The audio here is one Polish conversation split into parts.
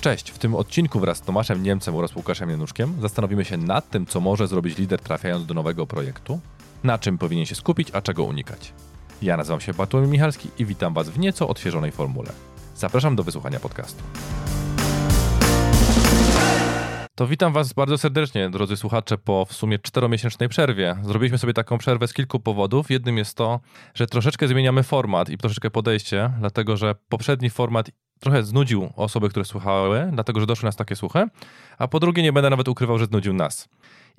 Cześć, w tym odcinku wraz z Tomaszem Niemcem oraz Łukaszem Januszkiem zastanowimy się nad tym, co może zrobić lider trafiając do nowego projektu, na czym powinien się skupić, a czego unikać. Ja nazywam się Bartłomiej Michalski i witam Was w nieco odświeżonej formule. Zapraszam do wysłuchania podcastu. To witam Was bardzo serdecznie, drodzy słuchacze, po w sumie czteromiesięcznej przerwie. Zrobiliśmy sobie taką przerwę z kilku powodów. Jednym jest to, że troszeczkę zmieniamy format i troszeczkę podejście, dlatego że poprzedni format trochę znudził osoby, które słuchały, dlatego że doszły nas takie słuchy, a po drugie nie będę nawet ukrywał, że znudził nas.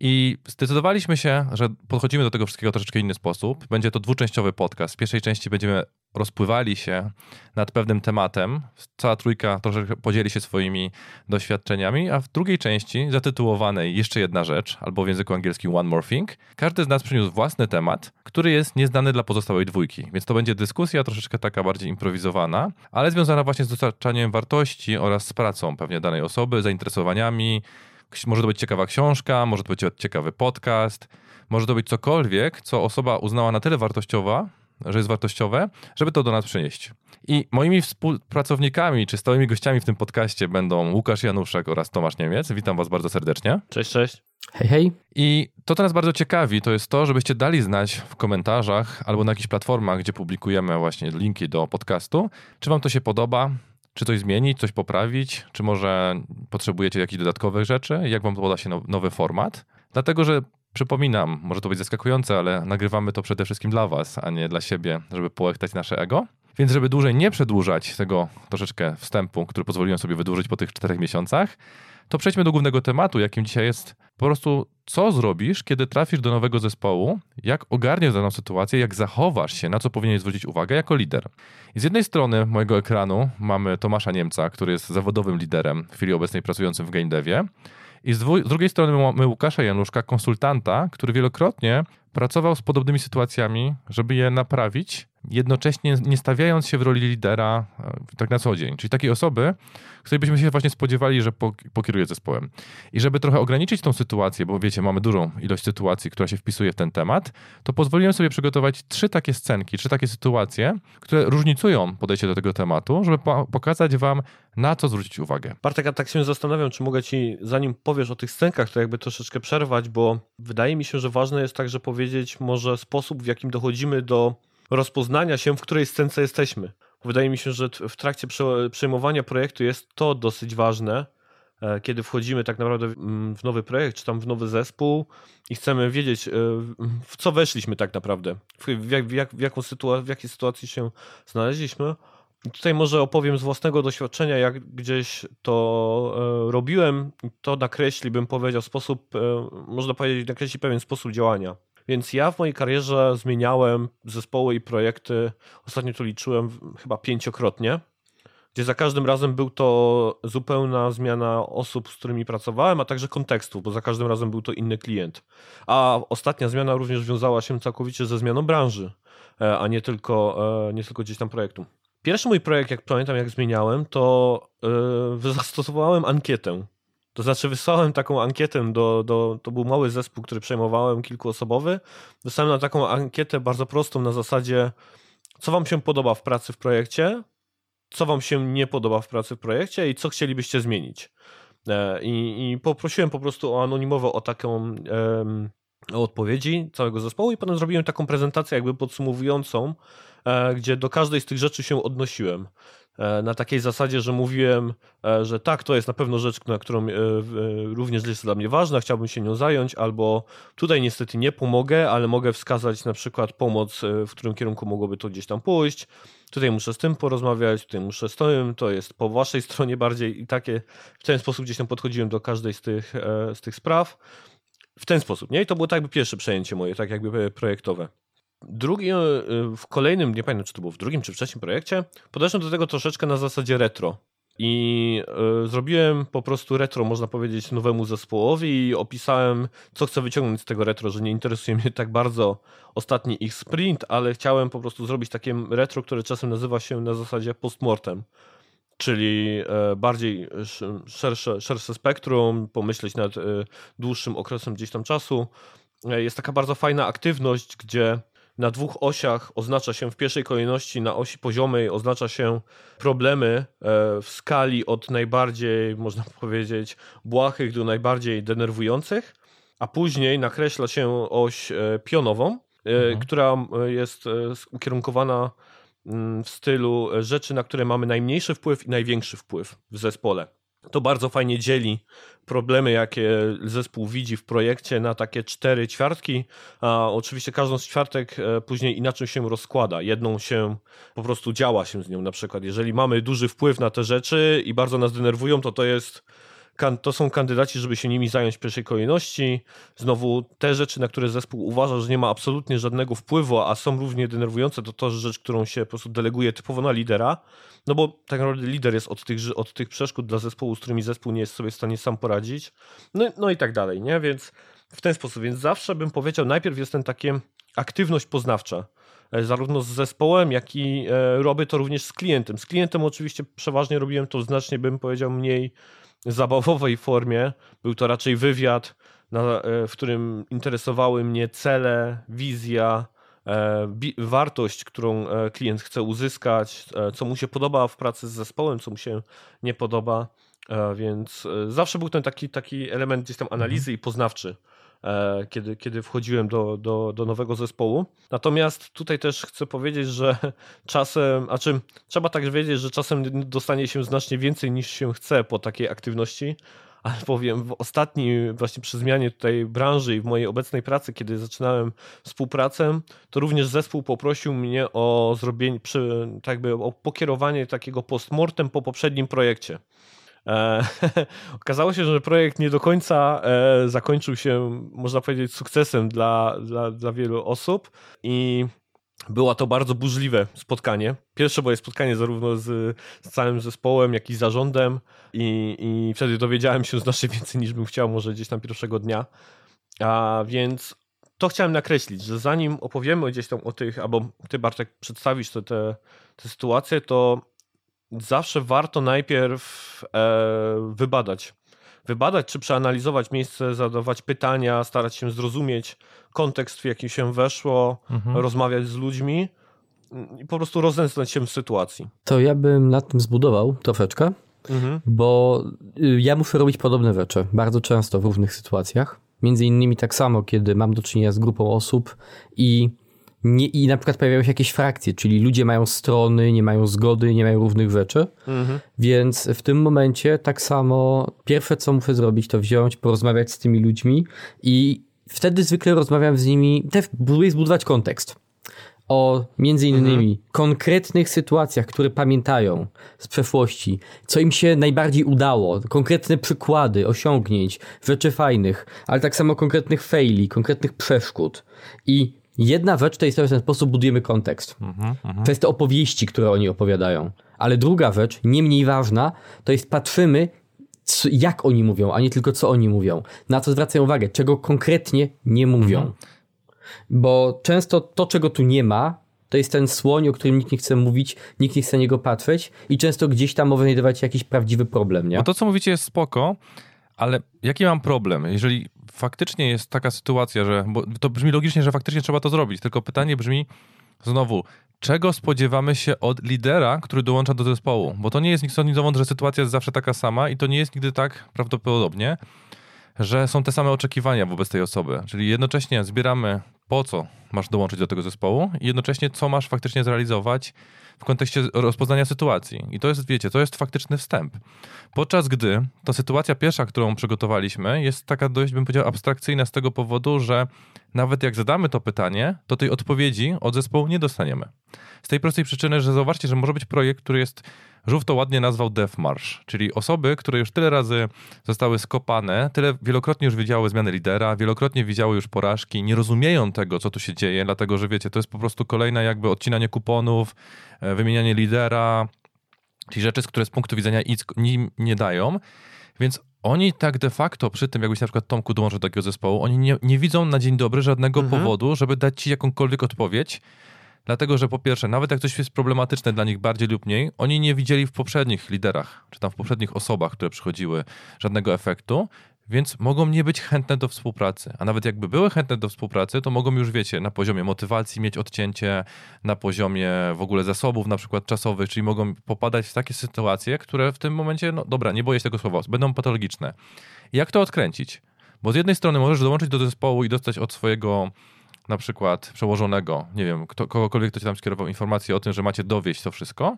I zdecydowaliśmy się, że podchodzimy do tego wszystkiego troszeczkę inny sposób. Będzie to dwuczęściowy podcast. W pierwszej części będziemy rozpływali się nad pewnym tematem. Cała trójka troszeczkę podzieli się swoimi doświadczeniami, a w drugiej części, zatytułowanej Jeszcze jedna rzecz, albo w języku angielskim One More Thing, każdy z nas przyniósł własny temat, który jest nieznany dla pozostałej dwójki. Więc to będzie dyskusja troszeczkę taka bardziej improwizowana, ale związana właśnie z dostarczaniem wartości oraz z pracą pewnie danej osoby, zainteresowaniami, może to być ciekawa książka, może to być ciekawy podcast, może to być cokolwiek, co osoba uznała na tyle wartościowa, że jest wartościowe, żeby to do nas przynieść. I moimi współpracownikami czy stałymi gościami w tym podcaście będą Łukasz Januszek oraz Tomasz Niemiec. Witam Was bardzo serdecznie. Cześć, cześć. Hej, hej. I to, co nas bardzo ciekawi, to jest to, żebyście dali znać w komentarzach albo na jakichś platformach, gdzie publikujemy właśnie linki do podcastu, czy Wam to się podoba, czy coś zmienić, coś poprawić, czy może potrzebujecie jakichś dodatkowych rzeczy, jak wam poda się nowy format. Dlatego, że przypominam, może to być zaskakujące, ale nagrywamy to przede wszystkim dla was, a nie dla siebie, żeby połechtać nasze ego. Więc żeby dłużej nie przedłużać tego troszeczkę wstępu, który pozwoliłem sobie wydłużyć po tych czterech miesiącach, to przejdźmy do głównego tematu, jakim dzisiaj jest po prostu co zrobisz, kiedy trafisz do nowego zespołu, jak ogarniesz daną sytuację, jak zachowasz się, na co powinieneś zwrócić uwagę jako lider. I z jednej strony mojego ekranu mamy Tomasza Niemca, który jest zawodowym liderem w chwili obecnej pracującym w game devie. I z, z drugiej strony mamy Łukasza Januszka, konsultanta, który wielokrotnie pracował z podobnymi sytuacjami, żeby je naprawić jednocześnie nie stawiając się w roli lidera e, tak na co dzień. Czyli takiej osoby, której byśmy się właśnie spodziewali, że pokieruje zespołem. I żeby trochę ograniczyć tą sytuację, bo wiecie, mamy dużą ilość sytuacji, która się wpisuje w ten temat, to pozwoliłem sobie przygotować trzy takie scenki, trzy takie sytuacje, które różnicują podejście do tego tematu, żeby pokazać wam, na co zwrócić uwagę. Bartek, ja tak się zastanawiam, czy mogę ci, zanim powiesz o tych scenkach, to jakby troszeczkę przerwać, bo wydaje mi się, że ważne jest także powiedzieć może sposób, w jakim dochodzimy do rozpoznania się, w której scence jesteśmy. Wydaje mi się, że w trakcie przejmowania projektu jest to dosyć ważne, e, kiedy wchodzimy tak naprawdę w nowy projekt, czy tam w nowy zespół i chcemy wiedzieć, e, w co weszliśmy tak naprawdę, w, jak, w, jak, w, jaką sytuacji, w jakiej sytuacji się znaleźliśmy. Tutaj może opowiem z własnego doświadczenia, jak gdzieś to e, robiłem, to nakreśli, bym powiedział, sposób, można powiedzieć, nakreśli pewien sposób działania. Więc ja w mojej karierze zmieniałem zespoły i projekty, ostatnio to liczyłem chyba pięciokrotnie, gdzie za każdym razem był to zupełna zmiana osób, z którymi pracowałem, a także kontekstu, bo za każdym razem był to inny klient. A ostatnia zmiana również wiązała się całkowicie ze zmianą branży, e, a nie tylko, e, nie tylko gdzieś tam projektu. Pierwszy mój projekt, jak pamiętam, jak zmieniałem, to e, zastosowałem ankietę to znaczy wysłałem taką ankietę do, do, to był mały zespół, który przejmowałem, kilkuosobowy. Wysłałem na taką ankietę bardzo prostą na zasadzie, co wam się podoba w pracy w projekcie, co wam się nie podoba w pracy w projekcie i co chcielibyście zmienić. E, I, i poprosiłem po prostu o anonimowo o taką o odpowiedzi całego zespołu i potem zrobiłem taką prezentację jakby podsumowującą, e, gdzie do każdej z tych rzeczy się odnosiłem. E, na takiej zasadzie, że mówiłem, e, że tak, to jest na pewno rzecz, na którą e, również jest dla mnie ważna, chciałbym się nią zająć, albo tutaj niestety nie pomogę, ale mogę wskazać na przykład pomoc, w którym kierunku mogłoby to gdzieś tam pójść. Tutaj muszę z tym porozmawiać, tutaj muszę z tym, to jest po waszej stronie bardziej i takie, w ten sposób gdzieś tam podchodziłem do każdej z tych, z tych spraw. W ten sposób, nie? I to było tak jakby pierwsze przejęcie moje, tak jakby projektowe. Drugi, e, w kolejnym, nie pamiętam czy to było w drugim czy wcześniej projekcie, podeszłem do tego troszeczkę na zasadzie retro. I y, zrobiłem po prostu retro, można powiedzieć, nowemu zespołowi i opisałem, co chcę wyciągnąć z tego retro, że nie interesuje mnie tak bardzo ostatni ich sprint, ale chciałem po prostu zrobić takie retro, które czasem nazywa się na zasadzie postmortem. Czyli y, bardziej szersze, szersze spektrum, pomyśleć nad dłuższym okresem gdzieś tam czasu. Jest taka bardzo fajna aktywność, gdzie na dwóch osiach oznacza się w pierwszej kolejności na osi poziomej oznacza się problemy e, w skali od najbardziej, można powiedzieć, błahych do najbardziej denerwujących, a później nakreśla się oś e, pionową, mhm. która jest ukierunkowana mm, w stylu rzeczy, na które mamy najmniejszy wpływ i największy wpływ w zespole. To bardzo fajnie dzieli problemy, jakie zespół widzi w projekcie na takie cztery ćwiartki, a oczywiście każdą z ćwiartek e, później inaczej się rozkłada. Jedną się po prostu działa się z nią na przykład. Jeżeli mamy duży wpływ na te rzeczy i bardzo nas denerwują, to to jest to są kandydaci, żeby się nimi zająć w pierwszej kolejności. Znowu te rzeczy, na które zespół uważa, że nie ma absolutnie żadnego wpływu, a są równie denerwujące, to to rzecz, którą się po prostu deleguje typowo na lidera. No bo tak naprawdę lider jest od tych, od tych przeszkód dla zespołu, z którymi zespół nie jest sobie w stanie sam poradzić. No, no i tak dalej, nie? Więc w ten sposób. Więc zawsze bym powiedział, najpierw jest ten takie aktywność poznawcza e, zarówno z zespołem, jak i e, robię to również z klientem. Z klientem oczywiście przeważnie robiłem to znacznie, bym powiedział, mniej zabawowej formie. Był to raczej wywiad, na, e, w którym interesowały mnie cele, wizja, e, wartość, którą e, klient chce uzyskać, co mu się podoba w pracy z zespołem, co mu się nie podoba. Więc zawsze był ten taki, taki element gdzieś tam analizy mhm. i poznawczy. E, kiedy, kiedy wchodziłem do, do, do nowego zespołu. Natomiast tutaj też chcę powiedzieć, że czasem, a czym trzeba także wiedzieć, że czasem dostanie się znacznie więcej niż się chce po takiej aktywności. Ale powiem, w ostatnim, właśnie przy zmianie tutaj branży i w mojej obecnej pracy, kiedy zaczynałem współpracę, to również zespół poprosił mnie o zrobienie, tak jakby o pokierowanie takiego postmortem po poprzednim projekcie. E, okazało się, że projekt nie do końca e, zakończył się, można powiedzieć, sukcesem dla, dla, dla wielu osób i było to bardzo burzliwe spotkanie. Pierwsze moje spotkanie zarówno z, z całym zespołem, jak i zarządem i, i wtedy dowiedziałem się znacznie więcej niż bym chciał może gdzieś tam pierwszego dnia. A więc to chciałem nakreślić, że zanim opowiemy gdzieś tam o tych, albo ty Bartek przedstawisz te, te, te sytuacje, to zawsze warto najpierw e, wybadać. Wybadać czy przeanalizować miejsce, zadawać pytania, starać się zrozumieć kontekst, w jaki się weszło, mhm. rozmawiać z ludźmi i po prostu rozeznać się w sytuacji. To ja bym nad tym zbudował troszeczkę, mhm. bo y, ja muszę robić podobne rzeczy bardzo często w różnych sytuacjach. Między innymi tak samo, kiedy mam do czynienia z grupą osób i nie, I na przykład pojawiają się jakieś frakcje, czyli ludzie mają strony, nie mają zgody, nie mają równych rzeczy. Mhm. Więc w tym momencie tak samo pierwsze, co muszę zrobić, to wziąć, porozmawiać z tymi ludźmi i wtedy zwykle rozmawiam z nimi, też próbuję zbudować kontekst o między innymi mhm. konkretnych sytuacjach, które pamiętają z przeszłości, co im się najbardziej udało, konkretne przykłady osiągnięć, rzeczy fajnych, ale tak samo konkretnych faili, konkretnych przeszkód. I Jedna rzecz to jest to, w ten sposób budujemy kontekst. Mhm, mhm. to jest te opowieści, które oni opowiadają. Ale druga rzecz, nie mniej ważna, to jest patrzymy, jak oni mówią, a nie tylko co oni mówią. Na co zwracają uwagę, czego konkretnie nie mówią. Mhm. Bo często to, czego tu nie ma, to jest ten słoń, o którym nikt nie chce mówić, nikt nie chce na niego patrzeć i często gdzieś tam może znajdować się jakiś prawdziwy problem, nie? Bo to, co mówicie jest spoko, ale jaki mam problem? Jeżeli faktycznie jest taka sytuacja, że. Bo to brzmi logicznie, że faktycznie trzeba to zrobić, tylko pytanie brzmi znowu, czego spodziewamy się od lidera, który dołącza do zespołu? Bo to nie jest nic dowód, że sytuacja jest zawsze taka sama i to nie jest nigdy tak prawdopodobnie, że są te same oczekiwania wobec tej osoby. Czyli jednocześnie zbieramy po co masz dołączyć do tego zespołu i jednocześnie co masz faktycznie zrealizować w kontekście rozpoznania sytuacji. I to jest, wiecie, to jest faktyczny wstęp. Podczas gdy ta sytuacja pierwsza, którą przygotowaliśmy, jest taka dość, bym powiedział, abstrakcyjna z tego powodu, że nawet jak zadamy to pytanie, to tej odpowiedzi od zespołu nie dostaniemy. Z tej prostej przyczyny, że zauważcie, że może być projekt, który jest Żółw to ładnie nazwał Death March, czyli osoby, które już tyle razy zostały skopane, tyle wielokrotnie już widziały zmiany lidera, wielokrotnie widziały już porażki, nie rozumieją tego, co tu się dzieje, dlatego że wiecie, to jest po prostu kolejne jakby odcinanie kuponów, e, wymienianie lidera, czyli rzeczy, które z punktu widzenia nic nim nie dają. Więc oni tak de facto przy tym, jakbyś na przykład Tomku dołączył do takiego zespołu, oni nie, nie widzą na dzień dobry żadnego mhm. powodu, żeby dać ci jakąkolwiek odpowiedź, Dlatego, że po pierwsze, nawet jak coś jest problematyczne dla nich bardziej lub mniej, oni nie widzieli w poprzednich liderach, czy tam w poprzednich osobach, które przychodziły, żadnego efektu. więc mogą nie być chętne do współpracy. A nawet jakby były chętne do współpracy, to mogą już, wiecie, na poziomie motywacji mieć odcięcie, na poziomie w ogóle zasobów, na przykład czasowych, czyli mogą popadać w takie sytuacje, które w tym momencie, no dobra, nie boję się tego słowa, będą patologiczne. Jak to odkręcić? Bo z jednej strony możesz dołączyć do zespołu i dostać od swojego na przykład przełożonego, nie wiem, kto, kogokolwiek, kto ci tam skierował informację o tym, że macie dowieść to wszystko,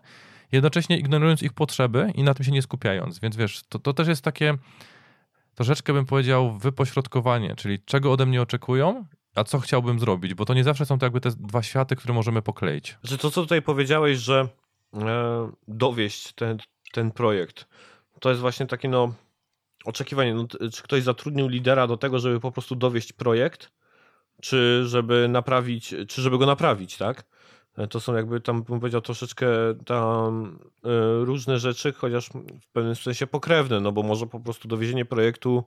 jednocześnie ignorując ich potrzeby i na tym się nie skupiając. Więc wiesz, to, to też jest takie troszeczkę bym powiedział wypośrodkowanie, czyli czego ode mnie oczekują, a co chciałbym zrobić, bo to nie zawsze są to jakby te dwa światy, które możemy pokleić. Że to, co tutaj powiedziałeś, że e, dowieść ten, ten projekt, to jest właśnie takie no oczekiwanie, no, czy ktoś zatrudnił lidera do tego, żeby po prostu dowieść projekt, czy żeby naprawić, czy żeby go naprawić, tak? E, to są jakby tam, bym powiedział, troszeczkę tam y, różne rzeczy, chociaż w pewnym sensie pokrewne, no bo może po prostu dowiezienie projektu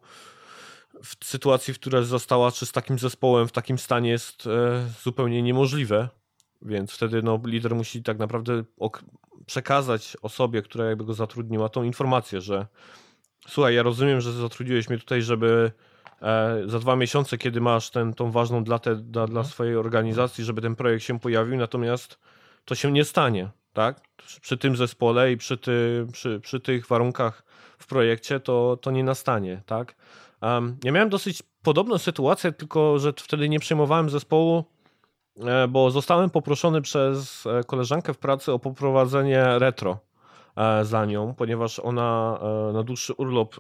w sytuacji, w której została, czy z takim zespołem w takim stanie jest y, zupełnie niemożliwe, więc wtedy no, lider musi tak naprawdę przekazać osobie, która jakby go zatrudniła, tą informację, że słuchaj, ja rozumiem, że zatrudniłeś mnie tutaj, żeby E, za dwa miesiące, kiedy masz ten, tą ważną datę dla, dla mhm. swojej organizacji, żeby ten projekt się pojawił, natomiast to się nie stanie, tak? Przy tym zespole i przy, ty, przy, przy tych warunkach w projekcie to, to nie nastanie, tak? Um, ja miałem dosyć podobną sytuację, tylko że wtedy nie przejmowałem zespołu, e, bo zostałem poproszony przez e, koleżankę w pracy o poprowadzenie retro za nią, ponieważ ona na dłuższy urlop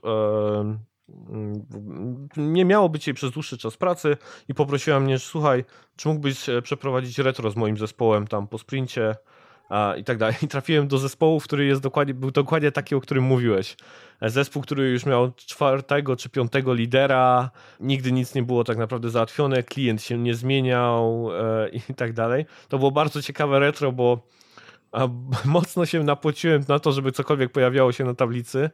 nie miało być jej przez dłuższy czas pracy i poprosiła mnie, że słuchaj, czy mógłbyś e, przeprowadzić retro z moim zespołem tam po sprincie a, i tak dalej. I trafiłem do zespołu, który jest dokładnie, był dokładnie taki, o którym mówiłeś. E, zespół, który już miał czwartego czy piątego lidera, nigdy nic nie było tak naprawdę załatwione, klient się nie zmieniał e, i tak dalej. To było bardzo ciekawe retro, bo a, mocno się napociłem na to, żeby cokolwiek pojawiało się na tablicy.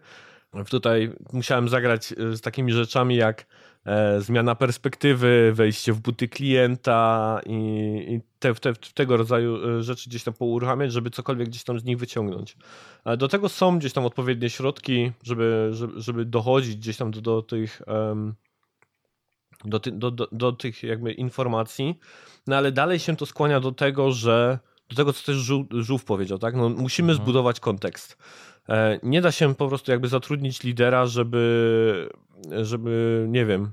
Tutaj musiałem zagrać e, z takimi rzeczami jak e, zmiana perspektywy, wejście w buty klienta i, te, te, tego rodzaju e, rzeczy gdzieś tam pouruchamiać, żeby cokolwiek gdzieś tam z nich wyciągnąć. Do tego są gdzieś tam odpowiednie środki, żeby, żeby, dochodzić gdzieś tam do, do tych do, do, do, do, tych jakby informacji, no ale dalej się to skłania do tego, że do tego, co też Żółw powiedział, tak? No, musimy mhm. zbudować kontekst. E, nie da się po prostu jakby zatrudnić lidera, żeby, żeby nie wiem,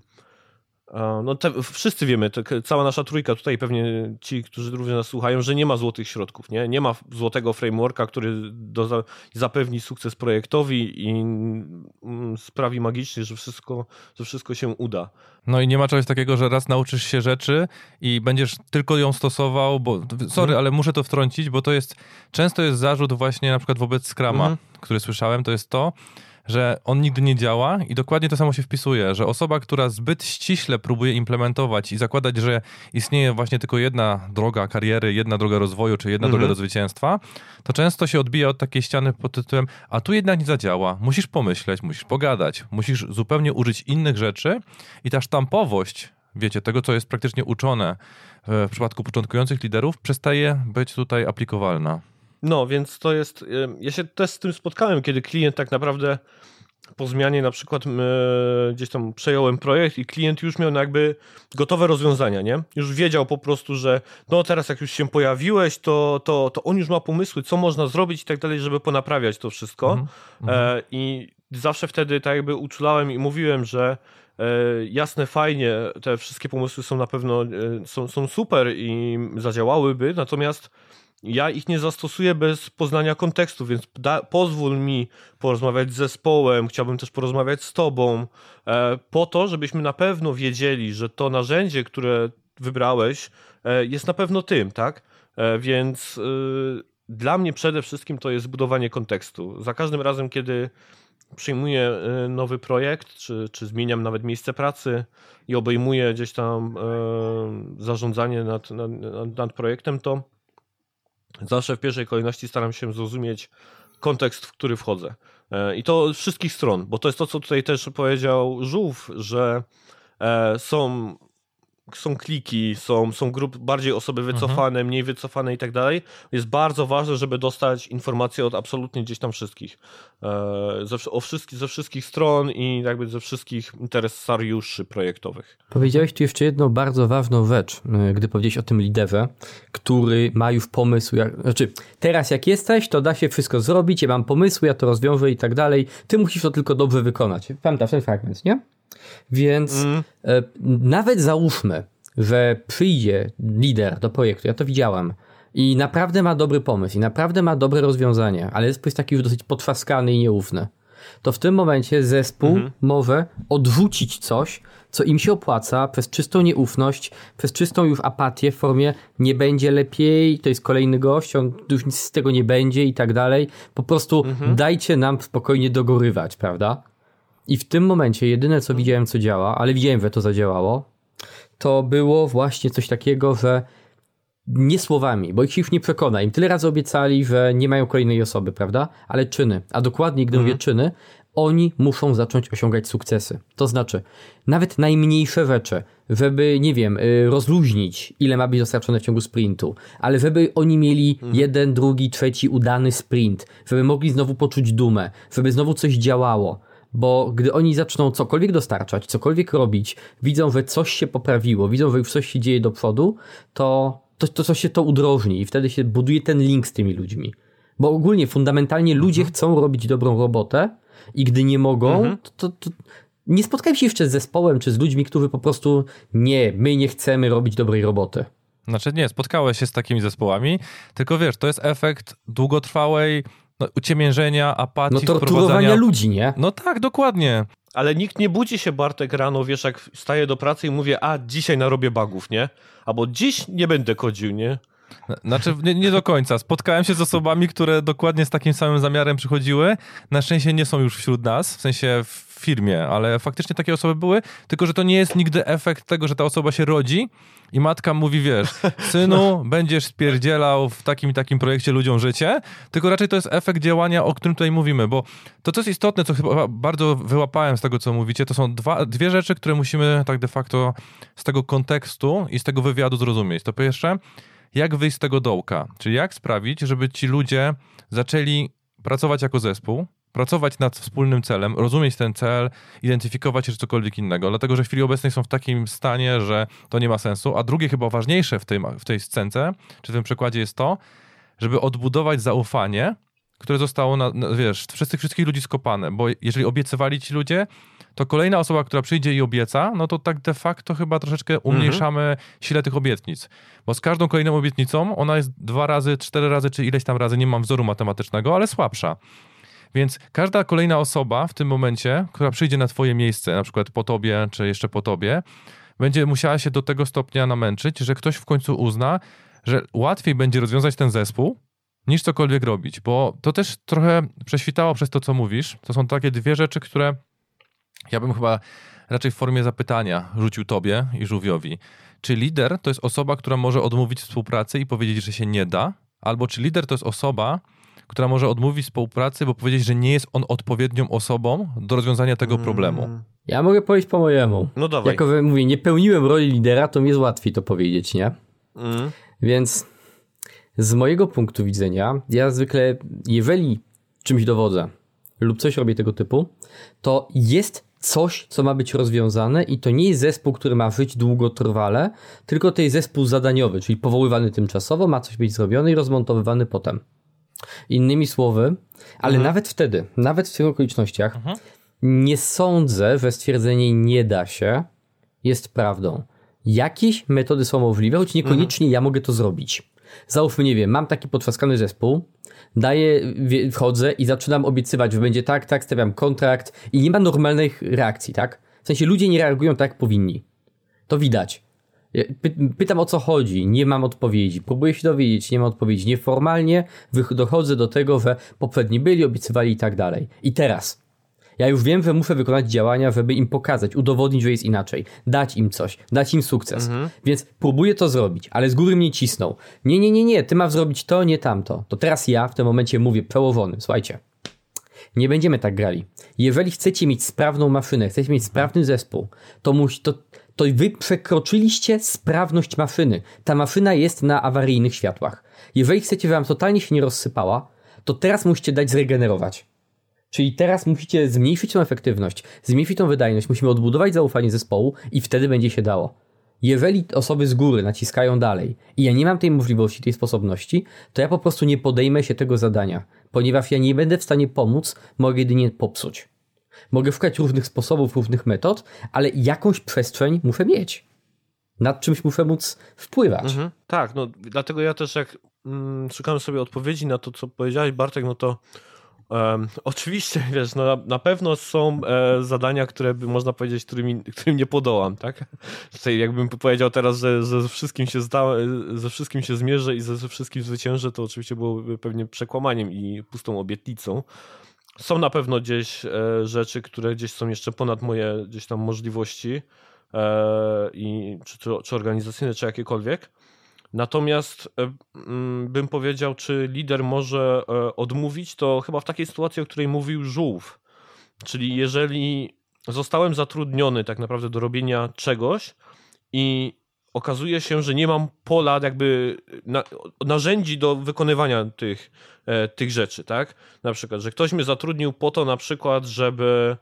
no te, wszyscy wiemy, te, cała nasza trójka, tutaj pewnie ci, którzy również nas słuchają, że nie ma złotych środków, nie? Nie ma złotego frameworka, który do, zapewni sukces projektowi i mm, sprawi magicznie, że wszystko, że wszystko się uda. No i nie ma czegoś takiego, że raz nauczysz się rzeczy i będziesz tylko ją stosował, bo sorry, mhm. ale muszę to wtrącić, bo to jest, często jest zarzut właśnie na przykład wobec Scrama, mhm. który słyszałem, to jest to, że on nigdy nie działa i dokładnie to samo się wpisuje, że osoba, która zbyt ściśle próbuje implementować i zakładać, że istnieje właśnie tylko jedna droga kariery, jedna droga rozwoju, czy jedna mhm. droga do zwycięstwa, to często się odbija od takiej ściany pod tytułem, a tu jednak nie zadziała, musisz pomyśleć, musisz pogadać, musisz zupełnie użyć innych rzeczy i ta sztampowość, wiecie, tego, co jest praktycznie uczone w przypadku początkujących liderów, przestaje być tutaj aplikowalna. No, więc to jest. Ja się też z tym spotkałem, kiedy klient tak naprawdę po zmianie na przykład gdzieś tam przejąłem projekt i klient już miał jakby gotowe rozwiązania, nie? Już wiedział po prostu, że no teraz jak już się pojawiłeś, to, to, to on już ma pomysły, co można zrobić i tak dalej, żeby ponaprawiać to wszystko. Mm -hmm. e, I zawsze wtedy tak jakby uczulałem i mówiłem, że e, jasne, fajnie, te wszystkie pomysły są na pewno, e, są, są super i zadziałałyby, natomiast ja ich nie zastosuję bez poznania kontekstu, więc da, pozwól mi porozmawiać z zespołem, chciałbym też porozmawiać z tobą, e, po to, żebyśmy na pewno wiedzieli, że to narzędzie, które wybrałeś, e, jest na pewno tym, tak? E, więc e, dla mnie przede wszystkim to jest budowanie kontekstu. Za każdym razem, kiedy przyjmuję e, nowy projekt, czy, czy zmieniam nawet miejsce pracy i obejmuję gdzieś tam e, zarządzanie nad, nad, nad projektem, to zawsze w pierwszej kolejności staram się zrozumieć kontekst, w który wchodzę. E, I to z wszystkich stron, bo to jest to, co tutaj też powiedział Żółw, że e, są są kliki, są, są grupy bardziej osoby wycofane, mhm. mniej wycofane i tak dalej. Jest bardzo ważne, żeby dostać informacje od absolutnie gdzieś tam wszystkich. E, ze, o wszystkich, ze wszystkich stron i jakby ze wszystkich interesariuszy projektowych. Powiedziałeś tu jeszcze jedną bardzo ważną rzecz, e, gdy powiedziałeś o tym liderze, który ma już pomysł, jak, znaczy teraz jak jesteś, to da się wszystko zrobić, ja mam pomysły, ja to rozwiążę i tak dalej, ty musisz to tylko dobrze wykonać. Pamiętasz ten fragment, nie? Więc mm. e, nawet załóżmy, że przyjdzie lider do projektu, ja to widziałem, i naprawdę ma dobry pomysł, i naprawdę ma dobre rozwiązanie, ale jest taki już dosyć potrzaskany i nieufny, to w tym momencie zespół mm -hmm. może odrzucić coś, co im się opłaca przez czystą nieufność, przez czystą już apatię w formie nie będzie lepiej, to jest kolejny gość, on już nic z tego nie będzie i tak dalej. Po prostu mm -hmm. dajcie nam spokojnie dogorywać, prawda? I w tym momencie jedyne co widziałem, co działa, ale widziałem, że to zadziałało, to było właśnie coś takiego, że nie słowami, bo ich się już nie przekona. Im tyle razy obiecali, że nie mają kolejnej osoby, prawda? Ale czyny. A dokładniej, gdy mhm. mówię czyny, oni muszą zacząć osiągać sukcesy. To znaczy, nawet najmniejsze rzeczy, żeby, nie wiem, y, rozluźnić, ile ma być dostarczone w ciągu sprintu, ale żeby oni mieli mhm. jeden, drugi, trzeci udany sprint, żeby mogli znowu poczuć dumę, żeby znowu coś działało bo gdy oni zaczną cokolwiek dostarczać, cokolwiek robić, widzą, że coś się poprawiło, widzą, że już coś się dzieje do przodu, to to, to, to się to udrożni i wtedy się buduje ten link z tymi ludźmi. Bo ogólnie, fundamentalnie ludzie mhm. chcą robić dobrą robotę i gdy nie mogą, mhm. to, to, to nie spotkałem się jeszcze z zespołem czy z ludźmi, którzy po prostu nie, my nie chcemy robić dobrej roboty. Znaczy nie, spotkałeś się z takimi zespołami, tylko wiesz, to jest efekt długotrwałej no, uciemiężenia, apatii, No torturowania ludzi, nie? No tak, dokładnie. Ale nikt nie budzi się Bartek rano, wiesz, jak staje do pracy i mówię, a dzisiaj narobię bugów, nie? Albo dziś nie będę kodził, nie? Znaczy, nie, nie, do końca. Spotkałem się z osobami, które dokładnie z takim samym zamiarem przychodziły. Na szczęście nie są już wśród nas, w sensie w firmie, ale faktycznie takie osoby były, tylko że to nie jest nigdy efekt tego, że ta osoba się rodzi i matka mówi, wiesz, synu, będziesz spierdzielał w takim i takim projekcie ludziom życie, tylko raczej to jest efekt działania, o którym tutaj mówimy, bo to, co jest istotne, co chyba bardzo wyłapałem z tego, co mówicie, to są dwa, dwie rzeczy, które musimy tak de facto z tego kontekstu i z tego wywiadu zrozumieć. To pierwsze, jak wyjść z tego dołka, czyli jak sprawić, żeby ci ludzie zaczęli pracować jako zespół, pracować nad wspólnym celem, rozumieć ten cel, identyfikować czy cokolwiek innego, dlatego że w chwili obecnej są w takim stanie, że to nie ma sensu. A drugie, chyba ważniejsze w tej, w tej scence, czy w tym przykładzie jest to, żeby odbudować zaufanie, które zostało, na, na, wiesz, przez tych wszystkich ludzi skopane, bo jeżeli obiecywali ci ludzie, to kolejna osoba, która przyjdzie i obieca, no to tak de facto chyba troszeczkę mhm. umniejszamy mhm. sile tych obietnic. Bo z każdą kolejną obietnicą ona jest dwa razy, cztery razy, czy ileś tam razy, nie mam wzoru matematycznego, ale słabsza. Więc każda kolejna osoba w tym momencie, która przyjdzie na twoje miejsce, na przykład po tobie, czy jeszcze po tobie, będzie musiała się do tego stopnia namęczyć, że ktoś w końcu uzna, że łatwiej będzie rozwiązać ten zespół, niż cokolwiek robić, bo to też trochę prześwitało przez to, co mówisz. To są takie dwie rzeczy, które ja bym chyba raczej w formie zapytania rzucił tobie i żółwiowi. Czy lider to jest osoba, która może odmówić współpracy i powiedzieć, że się nie da? Albo czy lider to jest osoba, która może odmówić współpracy, bo powiedzieć, że nie jest on odpowiednią osobą do rozwiązania tego mm. problemu. Ja mogę powiedzieć po mojemu. No dawaj. Jako mówię, nie pełniłem roli lidera, to mi jest łatwiej to powiedzieć, nie? Mm. Więc z mojego punktu widzenia, ja zwykle, jeżeli czymś dowodzę lub coś robię tego typu, to jest coś, co ma być rozwiązane i to nie jest zespół, który ma żyć długotrwale, tylko to jest zespół zadaniowy, czyli powoływany tymczasowo, ma coś być zrobione i rozmontowywany potem. Innymi słowy, ale mhm. nawet wtedy, nawet w tych okolicznościach, mhm. nie sądzę, że stwierdzenie nie da się jest prawdą. Jakieś metody są możliwe, choć niekoniecznie mhm. ja mogę to zrobić. Załóżmy, nie wiem, mam taki potrzaskany zespół, daję, wchodzę i zaczynam obiecywać, że będzie tak, tak, stawiam kontrakt i nie ma normalnych reakcji, tak? W sensie ludzie nie reagują tak, jak powinni. To widać. Pytam o co chodzi, nie mam odpowiedzi. Próbuję się dowiedzieć, nie mam odpowiedzi. Nieformalnie dochodzę do tego, że poprzedni byli, obiecywali i tak dalej. I teraz. Ja już wiem, że muszę wykonać działania, żeby im pokazać, udowodnić, że jest inaczej. Dać im coś, dać im sukces. Mhm. Więc próbuję to zrobić, ale z góry mnie cisną. Nie, nie, nie, nie, ty masz zrobić to, nie tamto. To teraz ja w tym momencie mówię przełożony. Słuchajcie, nie będziemy tak grali. Jeżeli chcecie mieć sprawną maszynę, chcecie mieć sprawny zespół, to, musi, to to wy przekroczyliście sprawność maszyny. Ta maszyna jest na awaryjnych światłach. Jeżeli chcecie, żeby wam totalnie się nie rozsypała, to teraz musicie dać zregenerować. Czyli teraz musicie zmniejszyć tą efektywność, zmniejszyć tą wydajność, musimy odbudować zaufanie zespołu i wtedy będzie się dało. Jeżeli osoby z góry naciskają dalej i ja nie mam tej możliwości, tej sposobności, to ja po prostu nie podejmę się tego zadania, ponieważ ja nie będę w stanie pomóc, mogę jedynie popsuć. Mogę szukać różnych sposobów, różnych metod, ale jakąś przestrzeń muszę mieć. Nad czymś muszę móc wpływać. Mhm, tak, no dlatego ja też jak mm, szukałem sobie odpowiedzi na to, co powiedziałeś Bartek, no to Um, oczywiście, wiesz, no, na pewno są e, zadania, które by można powiedzieć, którym, którym nie podołam, tak? Tutaj jakbym powiedział teraz, że, ze, wszystkim się zda, ze wszystkim się zmierzę i ze, ze wszystkim zwyciężę, to oczywiście byłoby pewnie przekłamaniem i pustą obietnicą. Są na pewno gdzieś e, rzeczy, które gdzieś są jeszcze ponad moje gdzieś tam możliwości e, i czy, czy organizacyjne, czy jakiekolwiek. Natomiast e, mm, bym powiedział, czy lider może e, odmówić, to chyba w takiej sytuacji, o której mówił Żółw. Czyli jeżeli zostałem zatrudniony tak naprawdę do robienia czegoś i okazuje się, że nie mam pola, jakby na, narzędzi do wykonywania tych, e, tych rzeczy, tak? Na przykład, że ktoś mnie zatrudnił po to na przykład, żeby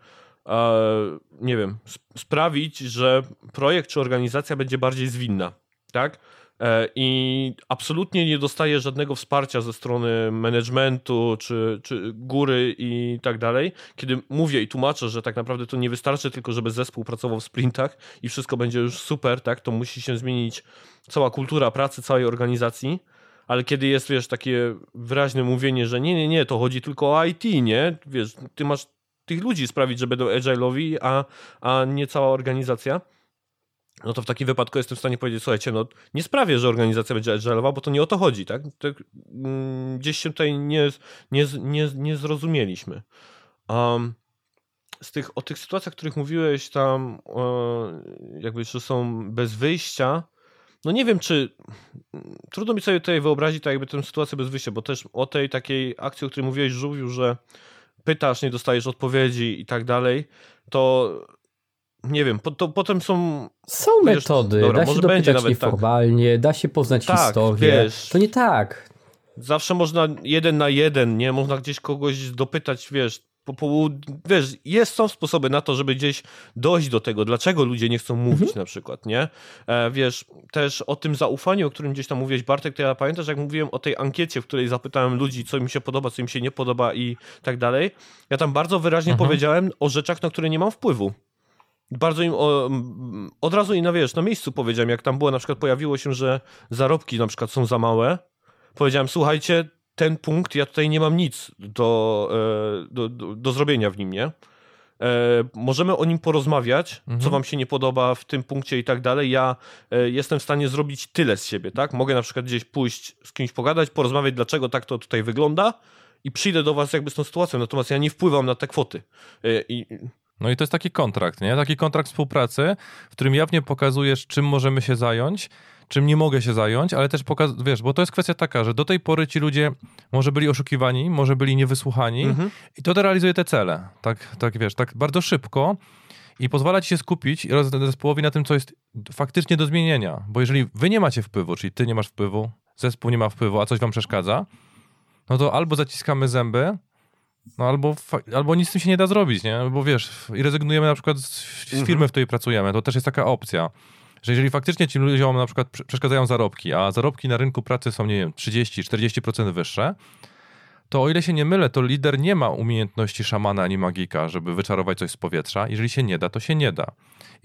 nie wiem, sprawić, że projekt czy organizacja będzie bardziej zwinna, tak? E, i absolutnie nie dostaje żadnego wsparcia ze strony managementu czy, czy góry i tak dalej, kiedy mówię i tłumaczę, że tak naprawdę to nie wystarczy tylko, żeby zespół pracował w sprintach i wszystko będzie już super, tak, to musi się zmienić cała kultura pracy całej organizacji, ale kiedy jest, wiesz, takie wyraźne mówienie, że nie, nie, nie, to chodzi tylko o IT, nie, wiesz, ty masz tych ludzi sprawić, że będą agile'owi, a, a nie cała organizacja, no to w takim wypadku jestem w stanie powiedzieć, słuchajcie, no nie sprawię, że organizacja będzie agile'owa, bo to nie o to chodzi, tak? Mm, gdzieś się tutaj nie, nie, nie, nie zrozumieliśmy. Um, z tych, o tych sytuacjach, o których mówiłeś tam, e, jakby, że są bez wyjścia, no nie wiem, czy trudno mi sobie tutaj wyobrazić tak jakby tę sytuację bez wyjścia, bo też o tej takiej akcji, o której mówiłeś, Żółwiu, że pytasz, nie dostajesz odpowiedzi i tak dalej, to nie wiem, po, to potem są... Są wiesz, metody, dobra, da się dopytać tak. nieformalnie, tak. da się poznać tak, historię. Wiesz, to nie tak. Zawsze można jeden na jeden, nie? Można gdzieś kogoś dopytać, wiesz, po, po, wiesz, jest, są sposoby na to, żeby gdzieś dojść do tego, dlaczego ludzie nie chcą mówić mhm. na przykład, nie? E, wiesz, też o tym zaufaniu, o którym gdzieś tam mówiłeś, Bartek, to ja pamiętasz, jak mówiłem o tej ankiecie, w której zapytałem ludzi, co im się podoba, co im się nie podoba i tak dalej. Ja tam bardzo wyraźnie mhm. powiedziałem o rzeczach, na które nie mam wpływu bardzo im o, od razu i na wiesz, na miejscu powiedziałem, jak tam było, na przykład pojawiło się, że zarobki na przykład są za małe. Powiedziałem, słuchajcie, ten punkt, ja tutaj nie mam nic do, e, do, do, do zrobienia w nim, nie? E, możemy o nim porozmawiać, mhm. co wam się nie podoba w tym punkcie i tak dalej. Ja e, jestem w stanie zrobić tyle z siebie, tak? Mogę na przykład gdzieś pójść z kimś pogadać, porozmawiać, dlaczego tak to tutaj wygląda i przyjdę do was jakby z tą sytuacją, natomiast ja nie wpływam na te kwoty. E, I no i to jest taki kontrakt, nie? Taki kontrakt współpracy, w którym jawnie pokazujesz, czym możemy się zająć, czym nie mogę się zająć, ale też pokaz- wiesz, bo to jest kwestia taka, że do tej pory ci ludzie może byli oszukiwani, może byli niewysłuchani mhm. i to realizuje te cele, tak, tak wiesz, tak bardzo szybko i pozwala ci się skupić zespołowi na tym, co jest faktycznie do zmienienia, bo jeżeli wy nie macie wpływu, czyli ty nie masz wpływu, zespół nie ma wpływu, a coś wam przeszkadza, no to albo zaciskamy zęby, no albo, albo nic z tym się nie da zrobić, nie? Bo wiesz, i rezygnujemy na przykład z, z firmy, mhm. w której pracujemy. To też jest taka opcja. Że jeżeli faktycznie ci ludziom na przykład przeszkadzają zarobki, a zarobki na rynku pracy są, nie wiem, 30-40% wyższe, to o ile się nie mylę, to lider nie ma umiejętności szamana ani magika, żeby wyczarować coś z powietrza. Jeżeli się nie da, to się nie da.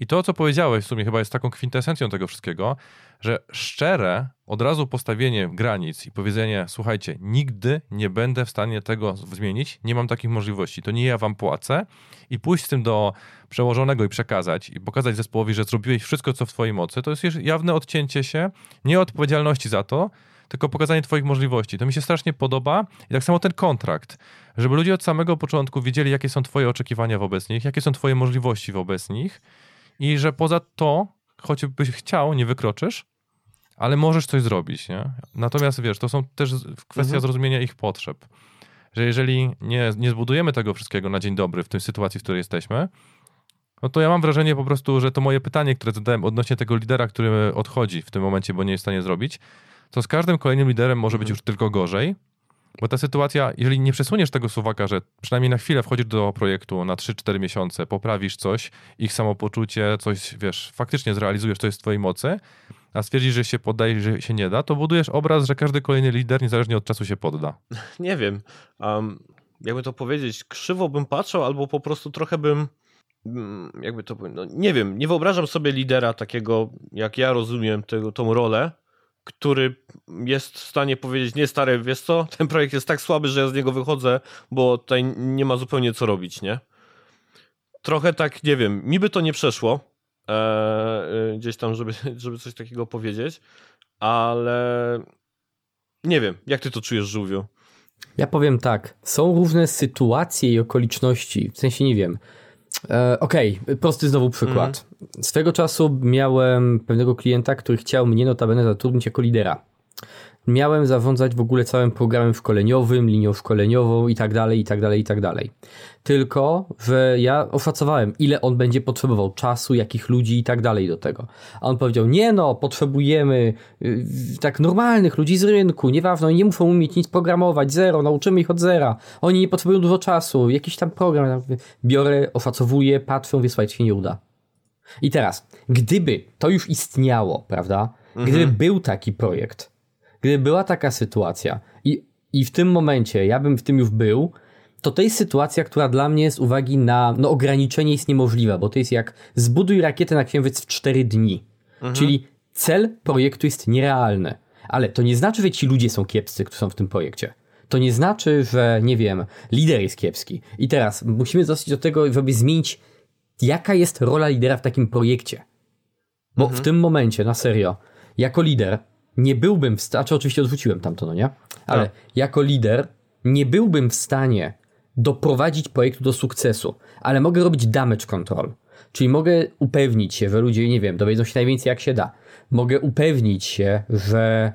I to, co powiedziałeś, w sumie chyba jest taką kwintesencją tego wszystkiego, że szczere od razu postawienie granic i powiedzenie: Słuchajcie, nigdy nie będę w stanie tego zmienić, nie mam takich możliwości, to nie ja wam płacę, i pójść z tym do przełożonego i przekazać, i pokazać zespołowi, że zrobiłeś wszystko, co w Twojej mocy, to jest jawne odcięcie się nieodpowiedzialności za to, tylko pokazanie Twoich możliwości. To mi się strasznie podoba. I tak samo ten kontrakt, żeby ludzie od samego początku wiedzieli, jakie są Twoje oczekiwania wobec nich, jakie są Twoje możliwości wobec nich i że poza to, choćbyś chciał, nie wykroczysz, ale możesz coś zrobić, nie? Natomiast wiesz, to są też kwestia mhm. zrozumienia ich potrzeb. Że jeżeli nie, nie zbudujemy tego wszystkiego na dzień dobry w tej sytuacji, w której jesteśmy, No to ja mam wrażenie po prostu, że to moje pytanie, które zadałem odnośnie tego lidera, który odchodzi w tym momencie, bo nie jest w stanie zrobić, to z każdym kolejnym liderem może być mhm. już tylko gorzej, bo ta sytuacja, jeżeli nie przesuniesz tego suwaka, że przynajmniej na chwilę wchodzisz do projektu na 3-4 miesiące, poprawisz coś, ich samopoczucie, coś, wiesz, faktycznie zrealizujesz, to jest w twojej mocy, a stwierdzisz, że się poddajesz, że się nie da, to budujesz obraz, że każdy kolejny lider niezależnie od czasu się podda. Nie wiem. Um, jakby to powiedzieć, krzywo bym patrzył, albo po prostu trochę bym mm, jakby to no, nie wiem, nie wyobrażam sobie lidera takiego, jak ja rozumiem tego, tą rolę, który jest w stanie powiedzieć, nie stary, wiesz co, ten projekt jest tak słaby, że ja z niego wychodzę, bo tutaj nie ma zupełnie co robić, nie? Trochę tak, nie wiem, mi by to nie przeszło, e, e, gdzieś tam, żeby, żeby coś takiego powiedzieć, ale nie wiem, jak ty to czujesz, Żółwiu? Ja powiem tak, są różne sytuacje i okoliczności, w sensie nie wiem, okej, okay, prosty znowu przykład. Mhm. Swego czasu miałem pewnego klienta, który chciał mnie notabene zatrudnić jako lidera miałem zarządzać w ogóle całym programem szkoleniowym, linią szkoleniową i tak dalej, i tak dalej, i tak dalej. Tylko, że ja oszacowałem, ile on będzie potrzebował czasu, jakich ludzi i tak dalej do tego. A on powiedział, nie no, potrzebujemy yy, tak normalnych ludzi z rynku, nieważne, oni nie muszą umieć nic programować, zero, nauczymy ich od zera, oni nie potrzebują dużo czasu, jakiś tam program, biorę, oszacowuję, patrzę, mówię, słuchaj, się nie uda. I teraz, gdyby to już istniało, prawda, gdyby mhm. był taki projekt, Gdyby była taka sytuacja i, i w tym momencie ja bym w tym już był, to to jest sytuacja, która dla mnie z uwagi na no, ograniczenie jest niemożliwa, bo to jest jak zbuduj rakietę na księżyc w 4 dni. Mhm. Czyli cel projektu jest nierealny. Ale to nie znaczy, że ci ludzie są kiepscy, którzy są w tym projekcie. To nie znaczy, że, nie wiem, lider jest kiepski. I teraz musimy zostać do tego, żeby zmienić, jaka jest rola lidera w takim projekcie. Bo mhm. w tym momencie, na serio, jako lider, nie byłbym w stanie, znaczy oczywiście odrzuciłem tamto, no nie? Ale tak. jako lider nie byłbym w stanie doprowadzić projektu do sukcesu, ale mogę robić damage control. Czyli mogę upewnić się, że ludzie, nie wiem, dowiedzą się najwięcej jak się da. Mogę upewnić się, że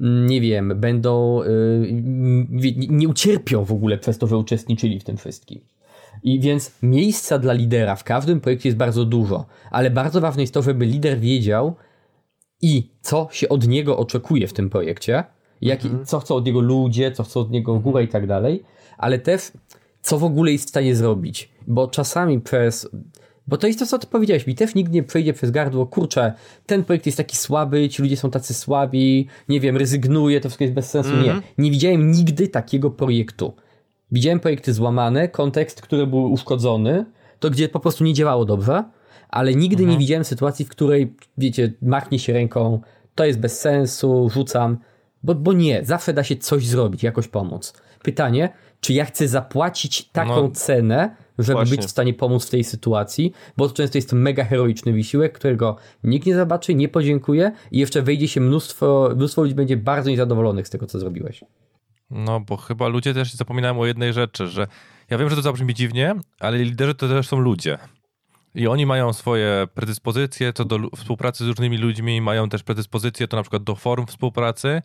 mm, nie wiem, będą, yy, nie ucierpią w ogóle przez to, że uczestniczyli w tym wszystkim. I więc miejsca dla lidera w każdym projekcie jest bardzo dużo, ale bardzo ważne jest to, żeby lider wiedział, i co się od niego oczekuje w tym projekcie, jak, mhm. co chcą od niego ludzie, co chcą od niego góra i tak dalej, ale też co w ogóle jest w stanie zrobić, bo czasami przez bo to jest to, co ty powiedziałeś. Mi też nikt nie przejdzie przez gardło, kurczę, ten projekt jest taki słaby, ci ludzie są tacy słabi, nie wiem, rezygnuję, to wszystko jest bez sensu. Nie. Mhm. Nie widziałem nigdy takiego projektu. Widziałem projekty złamane, kontekst, który był uszkodzony, to gdzie po prostu nie działało dobrze, ale nigdy mhm. nie widziałem sytuacji, w której, wiecie, machnie się ręką, to jest bez sensu, rzucam, bo, bo nie, zawsze da się coś zrobić, jakoś pomóc. Pytanie, czy ja chcę zapłacić taką no, cenę, żeby właśnie. być w stanie pomóc w tej sytuacji, bo to często jest mega heroiczny wysiłek, którego nikt nie zobaczy, nie podziękuje i jeszcze wejdzie się mnóstwo, mnóstwo ludzi będzie bardzo niezadowolonych z tego, co zrobiłeś. No, bo chyba ludzie też zapominają o jednej rzeczy, że ja wiem, że to zabrzmi dziwnie, ale liderzy to też są ludzie. I oni mają swoje predyspozycje co do współpracy z różnymi ludźmi, mają też predyspozycje to na przykład do form współpracy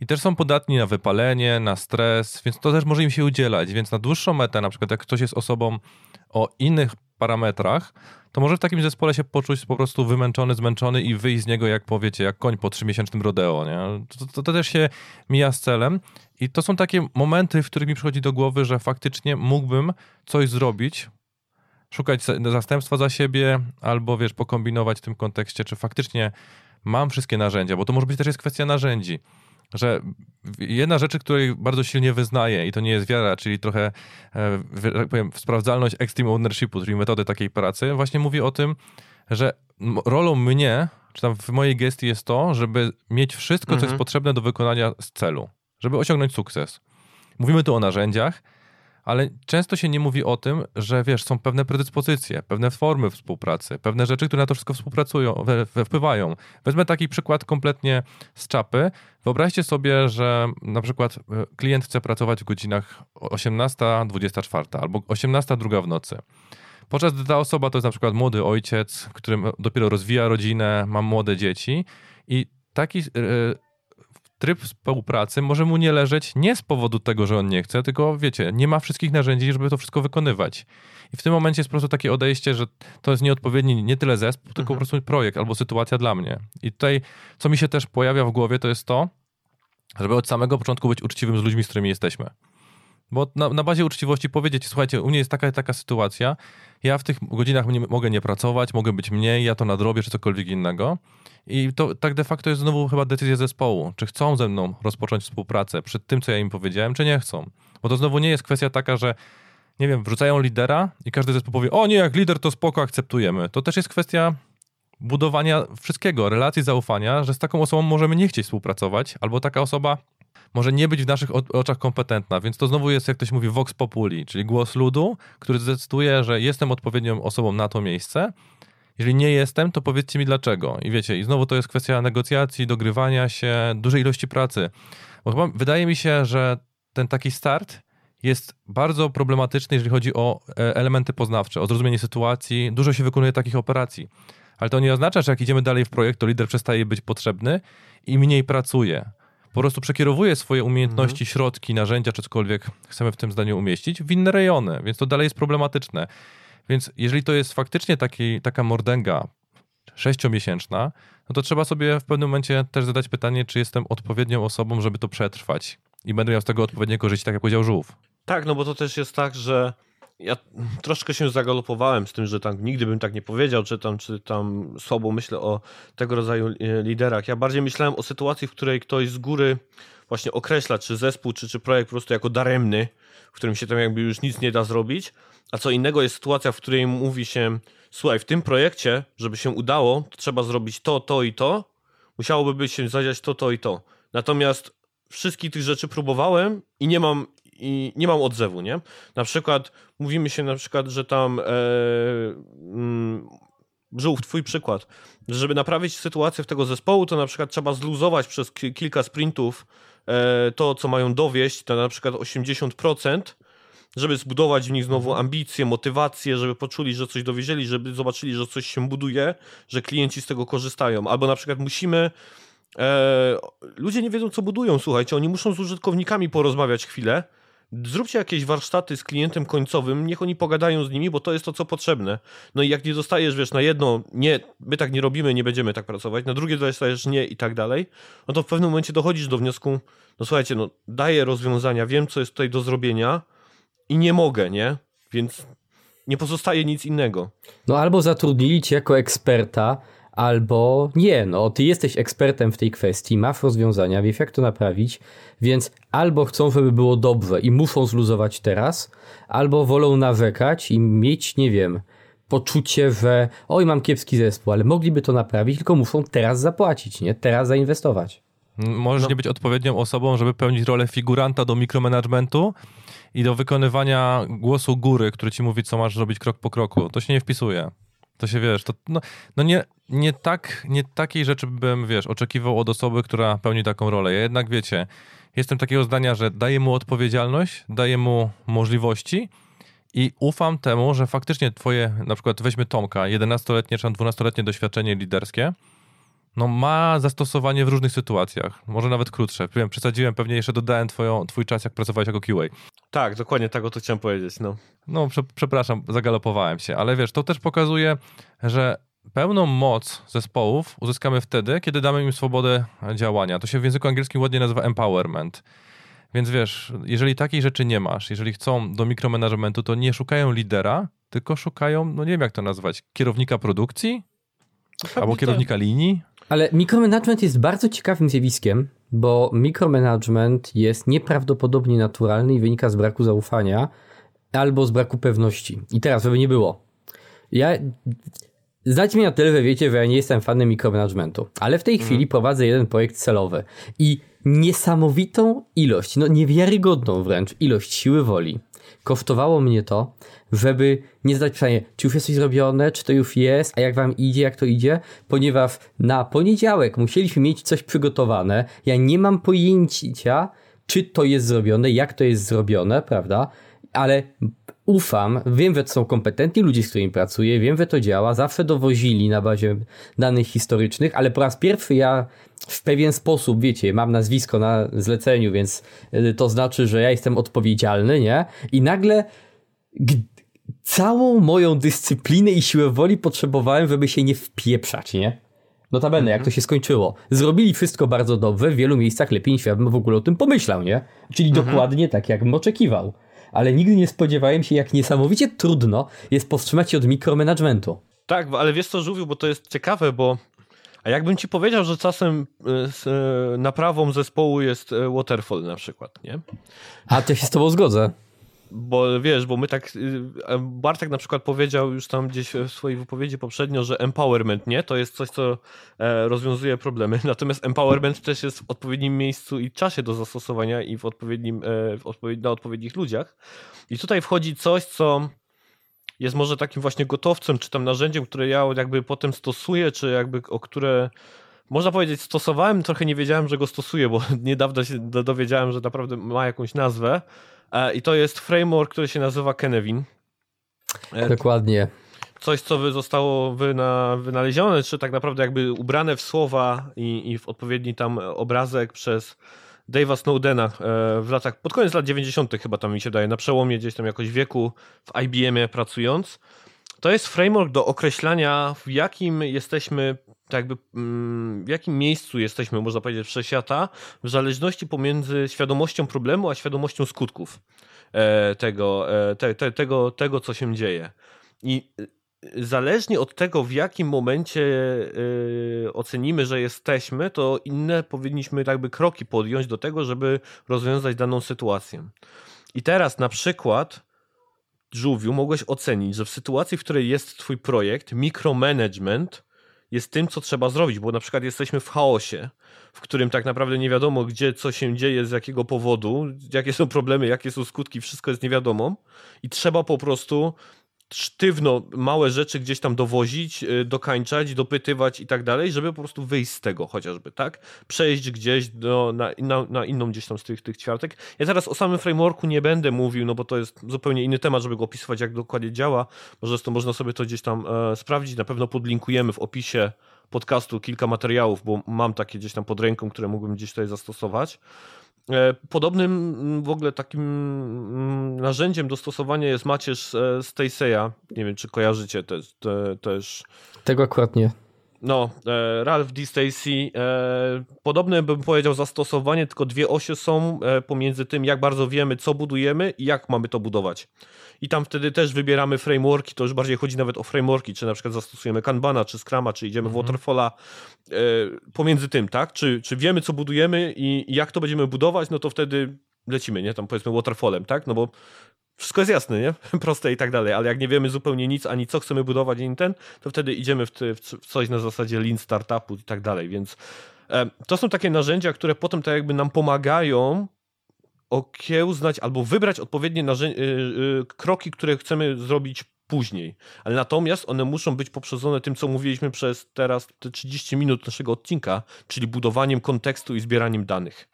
i też są podatni na wypalenie, na stres, więc to też może im się udzielać. Więc na dłuższą metę, na przykład jak ktoś jest osobą o innych parametrach, to może w takim zespole się poczuć po prostu wymęczony, zmęczony i wyjść z niego, jak powiecie, jak koń po trzymiesięcznym rodeo. Nie? To, to, to, też się mija z celem. I to są takie momenty, w których mi przychodzi do głowy, że faktycznie mógłbym coś zrobić, szukać zastępstwa za siebie, albo wiesz, pokombinować w tym kontekście, czy faktycznie mam wszystkie narzędzia, bo to może być też jest kwestia narzędzi. Że jedna rzecz, której bardzo silnie wyznaję, i to nie jest wiara, czyli trochę, e, tak powiem, sprawdzalność extreme ownershipu, czyli metody takiej pracy, właśnie mówi o tym, że rolą mnie, czy tam w mojej gestii jest to, żeby mieć wszystko, mhm. co jest mhm. potrzebne do wykonania z celu, żeby osiągnąć sukces. Mówimy tu o narzędziach, ale często się nie mówi o tym, że wiesz, są pewne predyspozycje, pewne formy współpracy, pewne rzeczy, które na to wszystko współpracują, we, we wpływają. Wezmę taki przykład kompletnie z czapy. Wyobraźcie sobie, że na przykład e, klient chce pracować w godzinach 18-24 albo 18-2 w nocy. Podczas gdy ta osoba to jest na przykład młody ojciec, który dopiero rozwija rodzinę, ma młode dzieci i taki, e, tryb współpracy może mu nie leżeć nie z powodu tego, że on nie chce, tylko wiecie, nie ma wszystkich narzędzi, żeby to wszystko wykonywać. I w tym momencie jest po prostu takie odejście, że to jest nieodpowiedni nie tyle zespół, tylko mhm. po prostu projekt albo sytuacja dla mnie. I tutaj, co mi się też pojawia w głowie, to jest to, żeby od samego początku być uczciwym z ludźmi, z którymi jesteśmy. Bo na, na bazie uczciwości powiedzieć, słuchajcie, u mnie jest taka taka sytuacja, ja w tych godzinach nie, mogę nie pracować, mogę być mniej, ja to nadrobię, czy cokolwiek innego. I to tak de facto jest znowu chyba decyzja zespołu, czy chcą ze mną rozpocząć współpracę przed tym, co ja im powiedziałem, czy nie chcą. Bo to znowu nie jest kwestia taka, że nie wiem, wrzucają lidera i każdy zespół powie, o nie, jak lider to spoko, akceptujemy. To też jest kwestia budowania wszystkiego, relacji zaufania, że z taką osobą możemy nie chcieć współpracować, albo taka osoba może nie być w naszych oczach kompetentna, więc to znowu jest, jak ktoś mówi, vox populi, czyli głos ludu, który zdecyduje, że jestem odpowiednią osobą na to miejsce. Jeżeli nie jestem, to powiedzcie mi dlaczego. I wiecie, i znowu to jest kwestia negocjacji, dogrywania się, dużej ilości pracy. Bo chyba wydaje mi się, że ten taki start jest bardzo problematyczny, jeżeli chodzi o e, elementy poznawcze, o zrozumienie sytuacji. Dużo się wykonuje takich operacji. Ale to nie oznacza, że jak idziemy dalej w projekt, to lider przestaje być potrzebny i mniej pracuje po prostu przekierowuje swoje umiejętności, mhm. środki, narzędzia, czy cokolwiek chcemy w tym zdaniu umieścić, w inne rejony, więc to dalej jest problematyczne. Więc jeżeli to jest faktycznie taki, taka mordęga sześciomiesięczna, no to trzeba sobie w pewnym momencie też zadać pytanie, czy jestem odpowiednią osobą, żeby to przetrwać i będę miał z tego odpowiednie korzyści, tak jak powiedział Żółw. Tak, no bo to też jest tak, że ja troszkę się zagalopowałem z tym, że tam nigdy bym tak nie powiedział, czy tam, czy tam słabo myślę o tego rodzaju e, liderach. Ja bardziej myślałem o sytuacji, w której ktoś z góry właśnie określa, czy zespół, czy, czy projekt po prostu jako daremny, w którym się tam jakby już nic nie da zrobić, a co innego jest sytuacja, w której mówi się, słuchaj, w tym projekcie, żeby się udało, trzeba zrobić to, to i to, musiałoby się zadziać to, to i to. Natomiast wszystkich tych rzeczy próbowałem i nie mam i nie mam odzewu, nie? Na przykład mówimy się na przykład, że tam e, mm, Żółw, twój przykład, żeby naprawić sytuację w tego zespołu, to na przykład trzeba zluzować przez kilka sprintów e, to, co mają dowieść, to na przykład 80%, żeby zbudować w nich znowu ambicje, motywację, żeby poczuli, że coś dowiezieli, żeby zobaczyli, że coś się buduje, że klienci z tego korzystają. Albo na przykład musimy E, ludzie nie wiedzą, co budują, słuchajcie. Oni muszą z użytkownikami porozmawiać chwilę, Zróbcie jakieś warsztaty z klientem końcowym, niech oni pogadają z nimi, bo to jest to, co potrzebne. No i jak nie dostajesz, wiesz, na jedno, nie, my tak nie robimy, nie będziemy tak pracować, na drugie dostajesz nie i tak dalej, no to w pewnym momencie dochodzisz do wniosku, no słuchajcie, no daję rozwiązania, wiem, co jest tutaj do zrobienia i nie mogę, nie? Więc nie pozostaje nic innego. No albo zatrudnili cię jako eksperta, albo nie, no ty jesteś ekspertem w tej kwestii, masz rozwiązania, wiesz jak to naprawić, więc albo chcą, żeby było dobrze i muszą zluzować teraz, albo wolą narzekać i mieć, nie wiem, poczucie, że oj, mam kiepski zespół, ale mogliby to naprawić, tylko muszą teraz zapłacić, nie? Teraz zainwestować. Możesz no. nie być odpowiednią osobą, żeby pełnić rolę figuranta do mikromanagementu i do wykonywania głosu góry, który ci mówi, co masz zrobić krok po kroku. To się nie wpisuje. To się wiesz, to no, no nie, nie, tak, nie takiej rzeczy bym, wiesz, oczekiwał od osoby, która pełni taką rolę. Ja jednak, wiecie, jestem takiego zdania, że daję mu odpowiedzialność, daję mu możliwości i ufam temu, że faktycznie twoje, na przykład weźmy Tomka, 11-letnie czy 12-letnie doświadczenie liderskie, no ma zastosowanie w różnych sytuacjach, może nawet krótsze. Wiem, przesadziłem, pewnie jeszcze dodałem twoją, twój czas, jak pracowałeś jako QA. Tak, dokładnie tak o to chciałem powiedzieć, no. No, prze, przepraszam, zagalopowałem się, ale wiesz, to też pokazuje, że pełną moc zespołów uzyskamy wtedy, kiedy damy im swobodę działania. To się w języku angielskim ładnie nazywa empowerment. Więc wiesz, jeżeli takiej rzeczy nie masz, jeżeli chcą do mikromanagementu, to nie szukają lidera, tylko szukają, no nie wiem jak to nazwać, kierownika produkcji? Albo kierownika linii? Ale mikromanagement jest bardzo ciekawym zjawiskiem, bo mikromanagement jest nieprawdopodobnie naturalny i wynika z braku zaufania albo z braku pewności. I teraz, żeby nie było. Ja Znacie mnie na tyle, że wiecie, że ja nie jestem fanem mikromanagementu, ale w tej chwili mm. prowadzę jeden projekt celowy i niesamowitą ilość, no niewiarygodną wręcz ilość siły woli kosztowało mnie to, żeby nie zadać pytania, czy już jest coś zrobione, czy to już jest, a jak wam idzie, jak to idzie, ponieważ na poniedziałek musieliśmy mieć coś przygotowane, ja nie mam pojęcia, czy to jest zrobione, jak to jest zrobione, prawda, ale ufam, wiem, że to są kompetentni ludzie, z którymi pracuję, wiem, że to działa, zawsze dowozili na bazie danych historycznych, ale po raz pierwszy ja w pewien sposób, wiecie, mam nazwisko na zleceniu, więc y, to znaczy, że ja jestem odpowiedzialny, nie? I nagle całą moją dyscyplinę i siłę woli potrzebowałem, żeby się nie wpieprzać, nie? Notabene, -hmm. jak to się skończyło. Zrobili wszystko bardzo dobrze, w wielu miejscach lepiej niż ja bym w ogóle o tym pomyślał, nie? Czyli -hmm. dokładnie tak, jakbym oczekiwał. Ale nigdy nie spodziewałem się, jak niesamowicie trudno jest powstrzymać się od mikromanagementu. Tak, ale wiesz co, Żółwiu, bo to jest ciekawe, bo a jakbym ci powiedział, że czasem y, y, naprawą zespołu jest y, waterfall na przykład, nie? A to się z tobą zgodzę. Bo wiesz, bo my tak. Bartek na przykład powiedział już tam gdzieś w swojej wypowiedzi poprzednio, że empowerment nie to jest coś, co e, rozwiązuje problemy. Natomiast empowerment też jest w odpowiednim miejscu i czasie do zastosowania i w odpowiednim, e, w na odpowiednich ludziach. I tutaj wchodzi coś, co jest może takim właśnie gotowcem, czy tam narzędziem, które ja jakby potem stosuję, czy jakby o które można powiedzieć stosowałem, trochę nie wiedziałem, że go stosuję, bo niedawno się dowiedziałem, że naprawdę ma jakąś nazwę i to jest framework, który się nazywa Kenevin. E, Dokładnie. Coś, co zostało wyna, wynalezione, czy tak naprawdę jakby ubrane w słowa i, i w odpowiedni tam obrazek przez Dave'a Snowdena e, w latach, pod koniec lat 90. chyba tam mi się daje, na przełomie gdzieś tam jakoś wieku w IBM-ie pracując. To jest framework do określania, w jakim jesteśmy, tak jakby, mm, w jakim miejscu jesteśmy, można powiedzieć, wszechświata, w zależności pomiędzy świadomością problemu, a świadomością skutków e, tego, e, te, te, tego, tego co się dzieje. I zależnie od tego, w jakim momencie yy, ocenimy, że jesteśmy, to inne powinniśmy jakby kroki podjąć do tego, żeby rozwiązać daną sytuację. I teraz na przykład Żółwiu mogłeś ocenić, że w sytuacji, w której jest twój projekt, mikromanagement jest tym, co trzeba zrobić, bo na przykład jesteśmy w chaosie, w którym tak naprawdę nie wiadomo, gdzie co się dzieje, z jakiego powodu, jakie są problemy, jakie są skutki, wszystko jest niewiadomo i trzeba po prostu sztywno małe rzeczy gdzieś tam dowozić, y, dokańczać, dopytywać i tak dalej, żeby po prostu wyjść z tego chociażby, tak? Przejść gdzieś do, na, na, na, inną gdzieś tam z tych, tych ćwiartek. Ja teraz o samym frameworku nie będę mówił, no bo to jest zupełnie inny temat, żeby go opisywać, jak dokładnie działa. Może to można sobie to gdzieś tam e, sprawdzić. Na pewno podlinkujemy w opisie podcastu kilka materiałów, bo mam takie gdzieś tam pod ręką, które mógłbym gdzieś tutaj zastosować. E, podobnym mm, w ogóle takim mm, narzędziem do stosowania jest macierz e, Staceya. Nie wiem, czy kojarzycie też. Te, też. Tego akurat nie. No, e, Ralph D. Stacy. Podobne bym powiedział zastosowanie, tylko dwie osie są pomiędzy tym, jak bardzo wiemy, co budujemy i jak mamy to budować i tam wtedy też wybieramy frameworki, to już bardziej chodzi nawet o frameworki, czy na przykład zastosujemy Kanbana, czy Scrama, czy idziemy mhm. w Waterfalla, e, pomiędzy tym, tak, czy, czy wiemy, co budujemy i, i jak to będziemy budować, no to wtedy lecimy, nie, tam powiedzmy Waterfallem, tak, no bo wszystko jest jasne, nie? Proste i tak dalej, ale jak nie wiemy zupełnie nic, ani co chcemy budować, ani ten, to wtedy idziemy w, ty, w coś na zasadzie lean startupu i tak dalej, więc e, to są takie narzędzia, które potem tak jakby nam pomagają okiełznać albo wybrać odpowiednie yy, yy, kroki, które chcemy zrobić później. Ale natomiast one muszą być poprzedzone tym, co mówiliśmy przez teraz te 30 minut naszego odcinka, czyli budowaniem kontekstu i zbieraniem danych.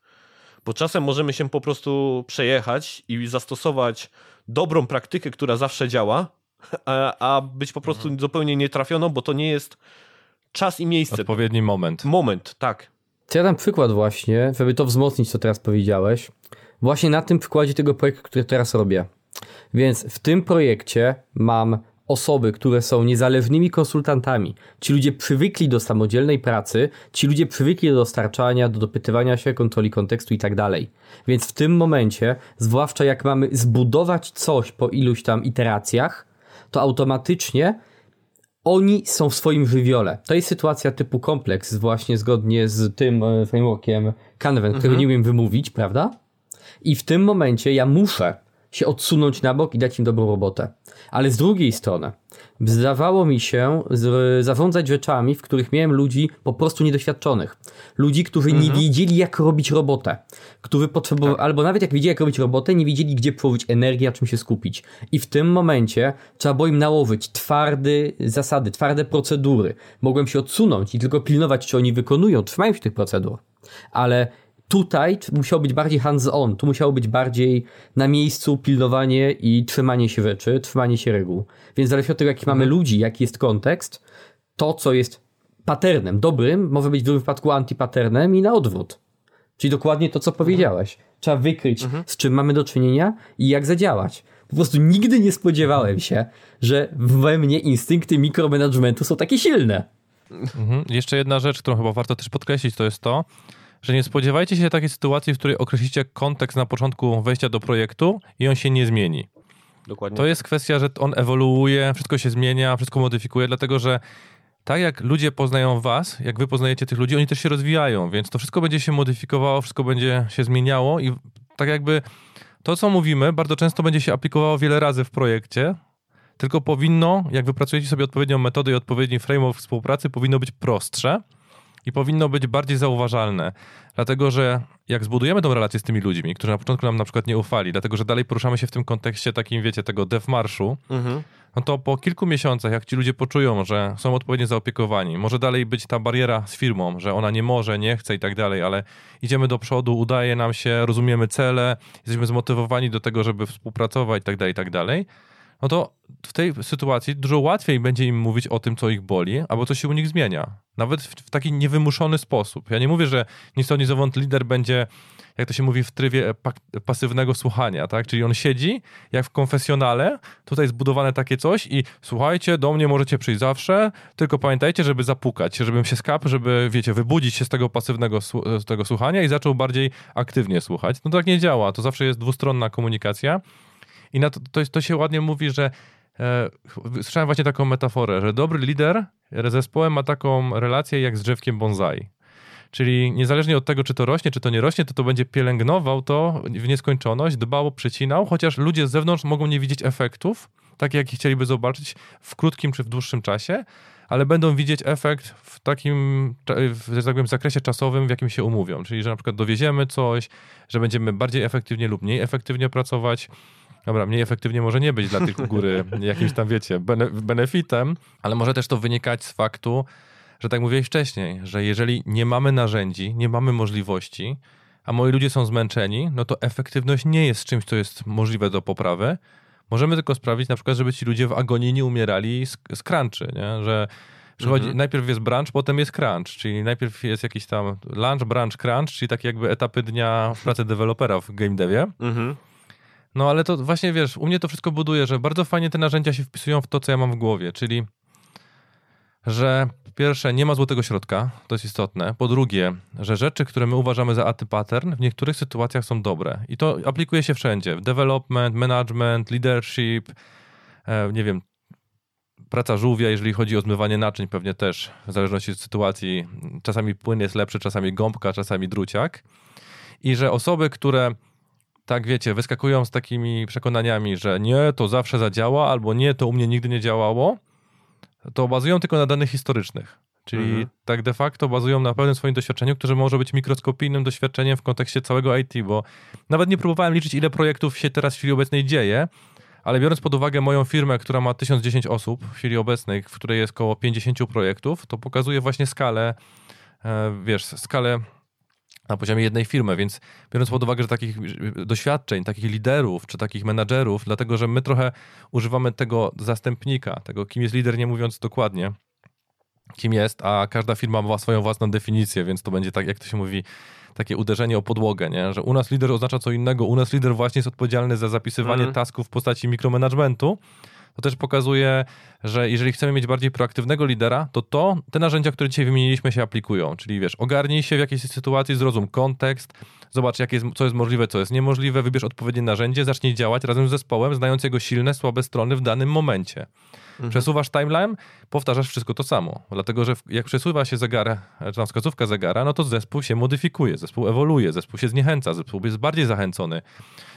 Bo czasem możemy się po prostu przejechać i zastosować dobrą praktykę, która zawsze działa, a, a być po prostu mhm. zupełnie nietrafioną, bo to nie jest czas i miejsce. Odpowiedni moment. Moment, tak. Ja dam przykład właśnie, żeby to wzmocnić, co teraz powiedziałeś właśnie na tym przykładzie tego projektu, który teraz robię. Więc w tym projekcie mam osoby, które są niezależnymi konsultantami. Ci ludzie przywykli do samodzielnej pracy, ci ludzie przywykli do dostarczania, do dopytywania się, kontroli kontekstu i tak dalej. Więc w tym momencie, zwłaszcza jak mamy zbudować coś po iluś tam iteracjach, to automatycznie oni są w swoim żywiole. To jest sytuacja typu kompleks, właśnie zgodnie z tym e, frameworkiem Canvan, mhm. który nie umiem wymówić, prawda? I w tym momencie ja muszę się odsunąć na bok i dać im dobrą robotę. Ale z drugiej strony, zdawało mi się zarządzać rzeczami, w których miałem ludzi po prostu niedoświadczonych. Ludzi, którzy mhm. nie wiedzieli, jak robić robotę. Którzy potrzebowali, tak. albo nawet jak wiedzieli, jak robić robotę, nie wiedzieli, gdzie położyć energię, na czym się skupić. I w tym momencie trzeba było im nałożyć twarde zasady, twarde procedury. Mogłem się odsunąć i tylko pilnować, czy oni wykonują, trzymają się tych procedur. Ale Tutaj musiało być bardziej hands-on, tu musiało być bardziej na miejscu pilnowanie i trzymanie się rzeczy, trzymanie się reguł. Więc zależy od tego, jakich mamy mhm. ludzi, jaki jest kontekst, to, co jest paternem dobrym, może być w drugim przypadku antypaternem i na odwrót. Czyli dokładnie to, co powiedziałeś. Trzeba wykryć, mhm. z czym mamy do czynienia i jak zadziałać. Po prostu nigdy nie spodziewałem się, że we mnie instynkty mikromanagementu są takie silne. Mhm. Jeszcze jedna rzecz, którą chyba warto też podkreślić, to jest to, że nie spodziewajcie się takiej sytuacji, w której określicie kontekst na początku wejścia do projektu i on się nie zmieni. Dokładnie. To jest kwestia, że on ewoluuje, wszystko się zmienia, wszystko modyfikuje, dlatego że tak jak ludzie poznają was, jak wy poznajecie tych ludzi, oni też się rozwijają, więc to wszystko będzie się modyfikowało, wszystko będzie się zmieniało i tak jakby to, co mówimy, bardzo często będzie się aplikowało wiele razy w projekcie, tylko powinno, jak wypracujecie sobie odpowiednią metodę i odpowiedni framework współpracy, powinno być prostsze i powinno być bardziej zauważalne. Dlatego, że jak zbudujemy tą relację z tymi ludźmi, którzy na początku nam na przykład nie ufali, dlatego, że dalej poruszamy się w tym kontekście takim, wiecie, tego dev marszu, mhm. no to po kilku miesiącach, jak ci ludzie poczują, że są odpowiednio zaopiekowani, może dalej być ta bariera z firmą, że ona nie może, nie chce i tak dalej, ale idziemy do przodu, udaje nam się, rozumiemy cele, jesteśmy zmotywowani do tego, żeby współpracować i tak dalej, i tak dalej, no to w tej sytuacji dużo łatwiej będzie im mówić o tym, co ich boli, albo co się u nich zmienia. Nawet w, w taki niewymuszony sposób. Ja nie mówię, że ni zowąd lider będzie, jak to się mówi, w trybie pa pasywnego słuchania, tak? Czyli on siedzi, jak w konfesjonale, tutaj zbudowane takie coś i słuchajcie, do mnie możecie przyjść zawsze, tylko pamiętajcie, żeby zapukać, żebym się skapł, żeby, wiecie, wybudzić się z tego pasywnego z tego słuchania i zaczął bardziej aktywnie słuchać. No tak nie działa, to zawsze jest dwustronna komunikacja i na to, to, to się ładnie mówi, że e, słyszałem właśnie taką metaforę, że dobry lider zespołem ma taką relację jak z drzewkiem bonsai. Czyli niezależnie od tego, czy to rośnie, czy to nie rośnie, to to będzie pielęgnował to w nieskończoność, dbał, przecinał, chociaż ludzie z zewnątrz mogą nie widzieć efektów, tak jak chcieliby zobaczyć w krótkim czy w dłuższym czasie, ale będą widzieć efekt w takim, że tak powiem, zakresie czasowym, w jakim się umówią. Czyli, że na przykład dowieziemy coś, że będziemy bardziej efektywnie lub mniej efektywnie pracować, Dobra, mniej efektywnie może nie być dla tych u góry jakimś tam, wiecie, bene benefitem, ale może też to wynikać z faktu, że tak mówiłeś wcześniej, że jeżeli nie mamy narzędzi, nie mamy możliwości, a moi ludzie są zmęczeni, no to efektywność nie jest czymś, co jest możliwe do poprawy. Możemy tylko sprawić na przykład, żeby ci ludzie w agonii nie umierali z, z crunchu, nie? że przychodzi, mhm. najpierw jest brunch, potem jest crunch, czyli najpierw jest jakiś tam lunch, brunch, crunch, czyli takie jakby etapy dnia w pracy dewelopera w game devie. Mhm. No ale to właśnie wiesz, u mnie to wszystko buduje, że bardzo fajnie te narzędzia się wpisują w to, co ja mam w głowie, czyli że pierwsze nie ma złotego środka, to jest istotne. Po drugie, że rzeczy, które my uważamy za antypattern, w niektórych sytuacjach są dobre. I to aplikuje się wszędzie. W development, management, leadership, e, nie wiem, praca żółwia, jeżeli chodzi o zmywanie naczyń, pewnie też, w zależności od sytuacji, czasami płyn jest lepszy, czasami gąbka, czasami druciak. I że osoby, które tak wiecie, wyskakują z takimi przekonaniami, że nie, to zawsze zadziała, albo nie, to u mnie nigdy nie działało, to bazują tylko na danych historycznych. Czyli mhm. tak de facto bazują na pewnym swoim doświadczeniu, które może być mikroskopijnym doświadczeniem w kontekście całego IT, bo nawet nie próbowałem liczyć, ile projektów się teraz w chwili obecnej dzieje, ale biorąc pod uwagę moją firmę, która ma 1010 osób w chwili obecnej, w której jest około 50 projektów, to pokazuje właśnie skalę, e, wiesz, skalę na poziomie jednej firmy, więc biorąc pod uwagę, że takich doświadczeń, takich liderów czy takich menadżerów, dlatego że my trochę używamy tego zastępnika, tego kim jest lider, nie mówiąc dokładnie kim jest, a każda firma ma swoją własną definicję, więc to będzie tak, jak to się mówi, takie uderzenie o podłogę, nie? że u nas lider oznacza co innego, u nas lider właśnie jest odpowiedzialny za zapisywanie mm. tasków w postaci mikromanagementu, to też pokazuje, że jeżeli chcemy mieć bardziej proaktywnego lidera, to to, te narzędzia, które dzisiaj wymieniliśmy się aplikują. Czyli wiesz, ogarnij się w jakiejś sytuacji, zrozum kontekst, zobacz jak jest, co jest możliwe, co jest niemożliwe, wybierz odpowiednie narzędzie, zacznij działać razem z zespołem, znając jego silne, słabe strony w danym momencie. Mhm. Przesuwasz timeline, powtarzasz wszystko to samo. Dlatego, że jak przesuwa się zegar, czy tam wskazówka zegara, no to zespół się modyfikuje, zespół ewoluuje, zespół się zniechęca, zespół jest bardziej zachęcony.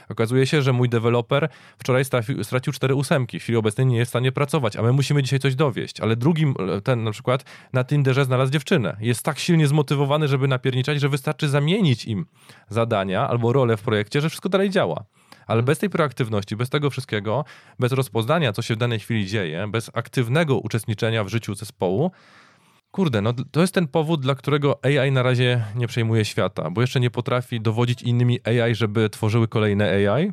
Okazuje się, że mój deweloper wczoraj stracił, cztery ósemki, w chwili obecnej nie jest w stanie pracować, a my musimy dzisiaj coś dowieść. Ale drugim, ten na przykład na Tinderze znalazł dziewczynę. Jest tak silnie zmotywowany, żeby napierniczać, że wystarczy zamienić im zadania albo rolę w projekcie, że wszystko dalej działa. Ale bez tej proaktywności, bez tego wszystkiego, bez rozpoznania, co się w danej chwili dzieje, bez aktywnego uczestniczenia w życiu zespołu, kurde, no to jest ten powód, dla którego AI na razie nie przejmuje świata, bo jeszcze nie potrafi dowodzić innymi AI, żeby tworzyły kolejne AI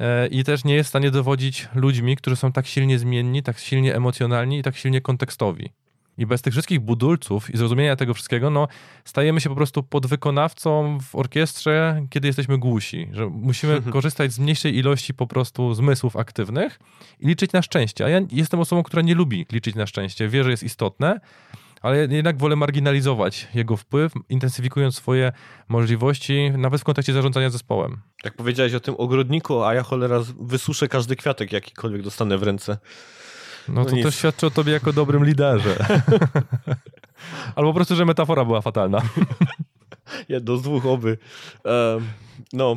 e, i też nie jest w stanie dowodzić ludźmi, którzy są tak silnie zmienni, tak silnie emocjonalni i tak silnie kontekstowi. I bez tych wszystkich budulców i zrozumienia tego wszystkiego, no, stajemy się po prostu podwykonawcą w orkiestrze, kiedy jesteśmy głusi. Że musimy korzystać z mniejszej ilości po prostu zmysłów aktywnych i liczyć na szczęście. A ja jestem osobą, która nie lubi liczyć na szczęście. Wie, że jest istotne, ale jednak wolę marginalizować jego wpływ, intensyfikując swoje możliwości, nawet w kontekście zarządzania zespołem. Tak powiedziałeś o tym ogrodniku, a ja cholera wysuszę każdy kwiatek, jakikolwiek dostanę w ręce. No, to no też świadczy o tobie jako dobrym liderze. Albo po prostu, że metafora była fatalna. Jedno z dwóch oby. no,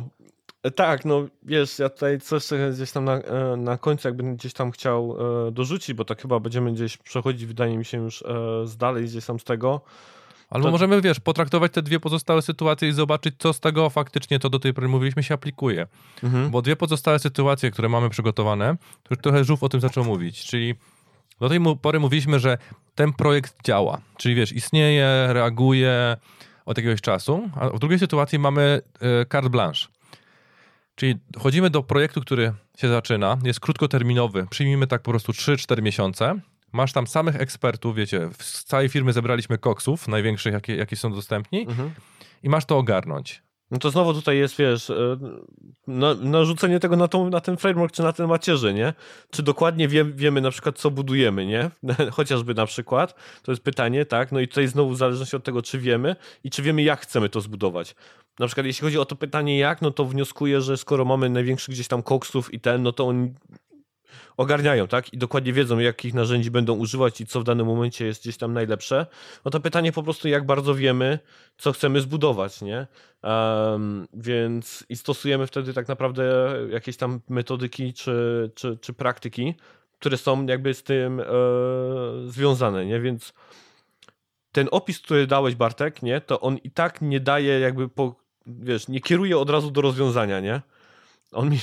tak, no wiesz, ja tutaj coś gdzieś tam na, e, na końcu jakbym gdzieś tam chciał e, dorzucić, bo tak chyba będziemy gdzieś przechodzić, wydaje mi się już e, z dalej gdzieś tam z tego. Albo to... możemy, wiesz, potraktować te dwie pozostałe sytuacje i zobaczyć, co z tego faktycznie, to do tej pory mówiliśmy, się aplikuje. Mhm. Bo dwie pozostałe sytuacje, które mamy przygotowane, to już trochę Żółw o tym zaczął mówić, czyli do tej pory mówiliśmy, że ten projekt działa, czyli wiesz, istnieje, reaguje od jakiegoś czasu, a w drugiej sytuacji mamy e, carte blanche. Czyli chodzimy do projektu, który się zaczyna, jest krótkoterminowy, przyjmijmy tak po prostu 3-4 miesiące, masz tam samych ekspertów, wiecie, z całej firmy zebraliśmy koksów, największych, jakie, jakie są dostępni mhm. i masz to ogarnąć. No to znowu tutaj jest, wiesz, e, narzucenie tego na, tą, na ten framework czy na ten macierzy, nie? Czy dokładnie wie, wiemy na przykład, co budujemy, nie? Chociażby na przykład, to jest pytanie, tak? No i tutaj znowu w zależności od tego, czy wiemy i czy wiemy, jak chcemy to zbudować. Na przykład jeśli chodzi o to pytanie jak, no to wnioskuję, że skoro mamy największy gdzieś tam koksów i ten, no to on ogarniają, tak? I dokładnie wiedzą, jakich narzędzi będą używać i co w danym momencie jest gdzieś tam najlepsze. No to pytanie po prostu, jak bardzo wiemy, co chcemy zbudować, nie? Um, więc i stosujemy wtedy tak naprawdę jakieś tam metodyki czy, czy, czy praktyki, które są jakby z tym e, związane, nie? Więc ten opis, który dałeś, Bartek, nie? To on i tak nie daje jakby po, wiesz, nie kieruje od razu do rozwiązania, nie? On mi,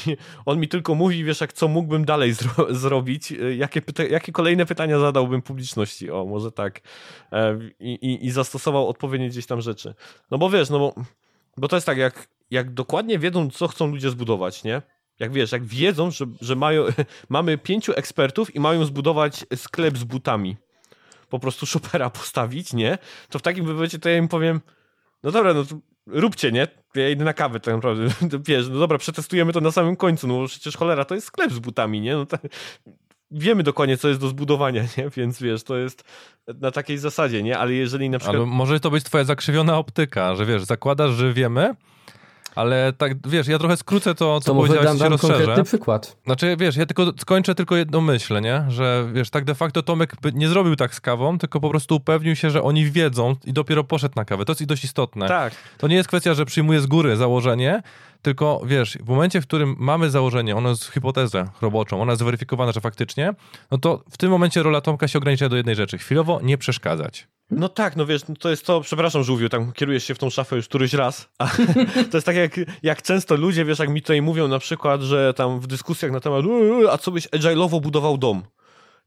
on mi tylko mówi, wiesz, jak co mógłbym dalej zro zrobić, jakie, jakie kolejne pytania zadałbym publiczności, o, może tak, e, i, i, i zastosował odpowiednie gdzieś tam rzeczy. No bo wiesz, no bo, bo to jest tak, jak, jak dokładnie wiedzą, co chcą ludzie zbudować, nie? Jak wiesz, jak wiedzą, że, że mają, mamy pięciu ekspertów i mają zbudować sklep z butami, po prostu shopera postawić, nie? To w takim wypadku to ja im powiem, no dobra, no róbcie, nie? Ja idę na kawę tak naprawdę. Wiesz, no dobra, przetestujemy to na samym końcu, no przecież cholera, to jest sklep z butami, nie? No to, wiemy dokładnie, co jest do zbudowania, nie? Więc wiesz, to jest na takiej zasadzie, nie? Ale jeżeli na przykład... Ale może to być twoja zakrzywiona optyka, że wiesz, zakładasz, że wiemy, ale tak, wiesz, ja trochę skrócę to, co to powiedziałeś, dam, dam konkretny przykład. Znaczy, wiesz, ja tylko skończę tylko jedną myśl, nie? Że, wiesz, tak de facto Tomek nie zrobił tak z kawą, tylko po prostu upewnił się, że oni wiedzą i dopiero poszedł na kawę. To jest dość istotne. Tak. To nie jest kwestia, że przyjmuje z góry założenie, tylko, wiesz, w momencie, w którym mamy założenie, ono jest hipotezę roboczą, ona jest zweryfikowana, że faktycznie, no to w tym momencie rola Tomka się ogranicza do jednej rzeczy. Chwilowo nie przeszkadzać. No tak, no wiesz, no to jest to, przepraszam Żółwiu, tam kierujesz się w tą szafę już któryś raz, a to jest tak jak, jak często ludzie, wiesz, jak mi tutaj mówią na przykład, że tam w dyskusjach na temat, a co byś agile'owo budował dom?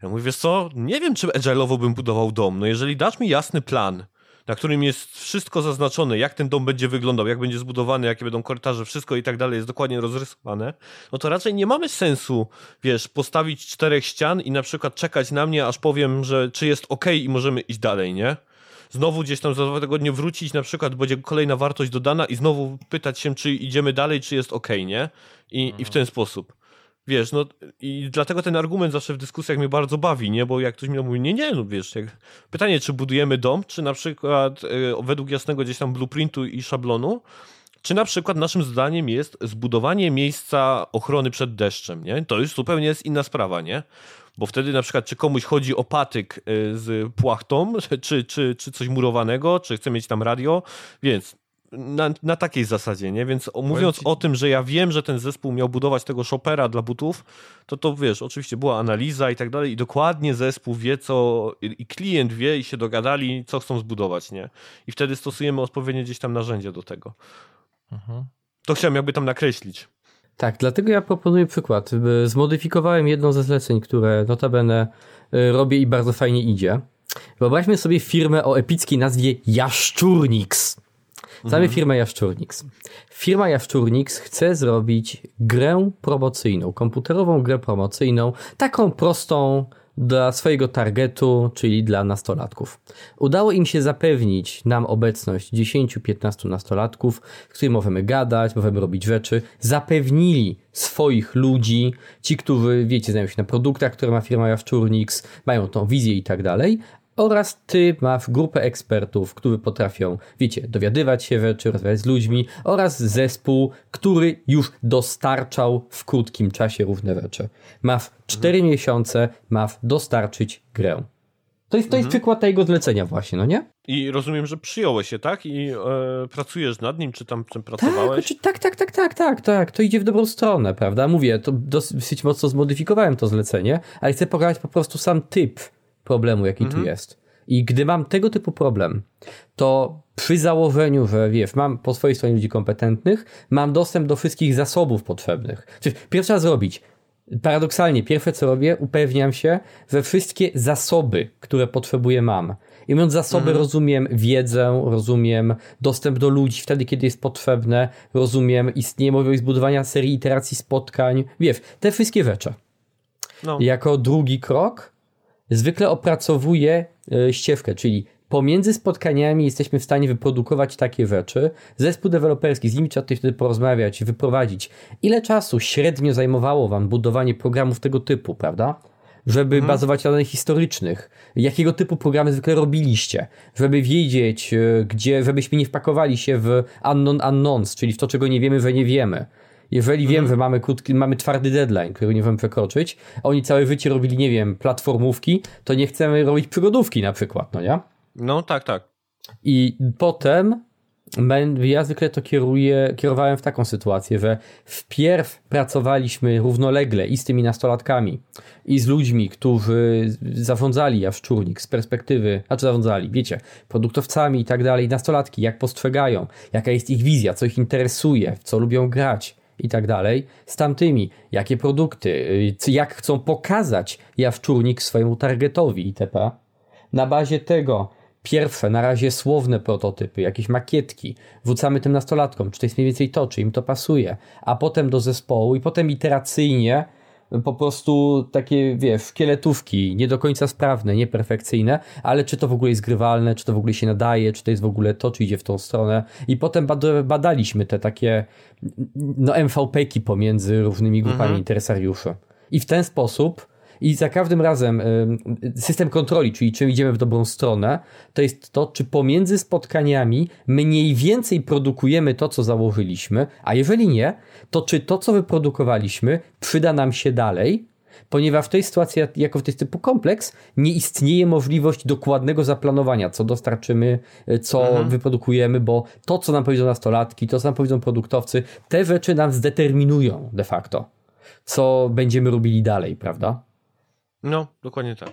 Ja mówię, wiesz co, nie wiem, czy agile'owo bym budował dom, no jeżeli dasz mi jasny plan, na którym jest wszystko zaznaczone, jak ten dom będzie wyglądał, jak będzie zbudowany, jakie będą korytarze, wszystko i tak dalej jest dokładnie rozrysowane, no to raczej nie mamy sensu, wiesz, postawić czterech ścian i na przykład czekać na mnie, aż powiem, że czy jest ok i możemy iść dalej, nie? Znowu gdzieś tam za dwa tygodnie wrócić, na przykład będzie kolejna wartość dodana i znowu pytać się, czy idziemy dalej, czy jest ok, nie? I, mhm. i w ten sposób. Wiesz, no i dlatego ten argument zawsze w dyskusjach mnie bardzo bawi, nie? Bo jak ktoś mi mówi, nie, nie, no wiesz, jak... pytanie, czy budujemy dom, czy na przykład e, według jasnego gdzieś tam blueprintu i szablonu, czy na przykład naszym zdaniem jest zbudowanie miejsca ochrony przed deszczem, nie? To już zupełnie jest inna sprawa, nie? Bo wtedy na przykład, czy komuś chodzi o patyk e, z płachtą, czy, czy, czy coś murowanego, czy chce mieć tam radio, więc na, na takiej zasadzie, nie? Więc mówiąc ci... o tym, że ja wiem, że ten zespół miał budować tego shopera dla butów, to to wiesz, oczywiście była analiza i tak dalej i dokładnie zespół wie, co i klient wie i się dogadali, co chcą zbudować, nie? I wtedy stosujemy odpowiednie gdzieś tam narzędzia do tego. Mhm. To chciałem jakby tam nakreślić. Tak, dlatego ja proponuję przykład. Zmodyfikowałem jedno ze zleceń, które notabene y, robię i bardzo fajnie idzie. Wyobraźmy sobie firmę o epickiej nazwie Jaszczurnix. Znamy mhm. firmę Jaszczurnix. Firma Jaszczurnix chce zrobić grę promocyjną, komputerową grę promocyjną, taką prostą, dla swojego targetu, czyli dla nastolatków. Udało im się zapewnić nam obecność 10-15 nastolatków, z którymi możemy gadać, możemy robić rzeczy. Zapewnili swoich ludzi, ci, którzy, wiecie, znają się na produktach, które ma firma Jawczurnix, mają tą wizję i tak dalej, oraz ty masz grupę ekspertów, którzy potrafią, wiecie, dowiadywać się rzeczy, rozmawiać z ludźmi oraz zespół, który już dostarczał w krótkim czasie równe rzeczy. Masz 4 mhm. miesiące, masz dostarczyć grę. To jest, to jest mhm. przykład tego zlecenia właśnie, no nie? I rozumiem, że przyjąłeś się, tak? I e, pracujesz nad nim, czy tam czym pracowałeś? Tak, tak, tak, tak, tak, tak, tak. To idzie w dobrą stronę, prawda? Mówię, to dosyć mocno zmodyfikowałem to zlecenie, ale chcę pokazać po prostu sam typ problemu, jaki mhm. tu jest. I gdy mam tego typu problem, to przy założeniu, że wiesz, mam po swojej stronie ludzi kompetentnych, mam dostęp do wszystkich zasobów potrzebnych. Czyli pierwsze trzeba zrobić, paradoksalnie, pierwsze co robię, upewniam się, że wszystkie zasoby, które potrzebuję mam. I mówiąc zasoby, mhm. rozumiem wiedzę, rozumiem dostęp do ludzi wtedy, kiedy jest potrzebne, rozumiem istnienie możliwość zbudowania serii iteracji spotkań, wiesz, te wszystkie rzeczy. No. Jako drugi krok zwykle opracowuje e, ścieżkę, czyli pomiędzy spotkaniami jesteśmy w stanie wyprodukować takie rzeczy. Zespół deweloperski, z nimi trzeba wtedy porozmawiać, wyprowadzić. Ile czasu średnio zajmowało wam budowanie programów tego typu, prawda? Żeby mhm. bazować na danych historycznych. Jakiego typu programy zwykle robiliście? Żeby wiedzieć, e, gdzie, żebyśmy nie wpakowali się w unknown unknowns, czyli w to, czego nie wiemy, że nie wiemy. Jeżeli wiem, mhm. że mamy, krótki, mamy twardy deadline, który nie możemy przekroczyć, oni całe życie robili, nie wiem, platformówki, to nie chcemy robić przygodówki na przykład, no nie? No tak, tak. I potem ja zwykle to kieruję, kierowałem w taką sytuację, że wpierw pracowaliśmy równolegle i z tymi nastolatkami, i z ludźmi, którzy zarządzali Jaszczurnik z perspektywy, a czy zarządzali, wiecie, produktowcami i tak dalej, nastolatki, jak postrzegają, jaka jest ich wizja, co ich interesuje, w co lubią grać, i tak dalej, z tamtymi, jakie produkty, y, jak chcą pokazać jawczurnik swojemu targetowi itp. Na bazie tego pierwsze, na razie słowne prototypy, jakieś makietki, wrzucamy tym nastolatkom, czy to jest mniej więcej to, czy im to pasuje, a potem do zespołu i potem iteracyjnie po prostu takie, wiesz, szkieletówki, nie do końca sprawne, nieperfekcyjne, ale czy to w ogóle jest grywalne, czy to w ogóle się nadaje, czy to jest w ogóle to, czy idzie w tą stronę. I potem badaliśmy te takie, no, MVP-ki pomiędzy różnymi grupami mhm. interesariuszy. I w ten sposób i za każdym razem system kontroli, czyli czy idziemy w dobrą stronę, to jest to, czy pomiędzy spotkaniami mniej więcej produkujemy to, co założyliśmy, a jeżeli nie, to czy to, co wyprodukowaliśmy, przyda nam się dalej, ponieważ w tej sytuacji, jako w tej typu kompleks, nie istnieje możliwość dokładnego zaplanowania, co dostarczymy, e, co mhm. wyprodukujemy, bo to, co nam powiedzą nastolatki, to, co nam powiedzą produktowcy, te rzeczy nam zdeterminują de facto, co będziemy robili dalej, prawda? No, dokładnie tak.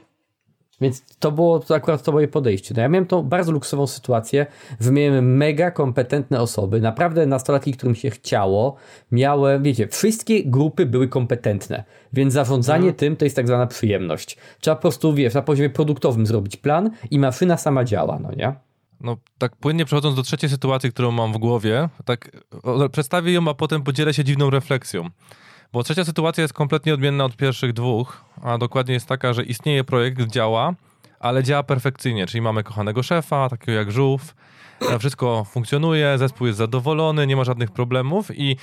Więc to było to akurat to moje podejście. No ja miałem tą bardzo luksową sytuację, wymieniłem mega kompetentne osoby, naprawdę nastolatki, którym się chciało. Miałem, wiecie, wszystkie grupy były kompetentne, więc zarządzanie mhm. tym to jest tak zwana przyjemność. Trzeba po prostu, wiesz, na poziomie produktowym zrobić plan i maszyna sama działa, no nie? No, tak płynnie przechodząc do trzeciej sytuacji, którą mam w głowie, tak przedstawię ją, a potem podzielę się dziwną refleksją. Bo trzecia sytuacja jest kompletnie odmienna od pierwszych dwóch, a dokładnie jest taka, że istnieje projekt, działa, ale działa perfekcyjnie, czyli mamy kochanego szefa, takiego jak żółw, e, wszystko funkcjonuje, zespół jest zadowolony, nie ma żadnych problemów i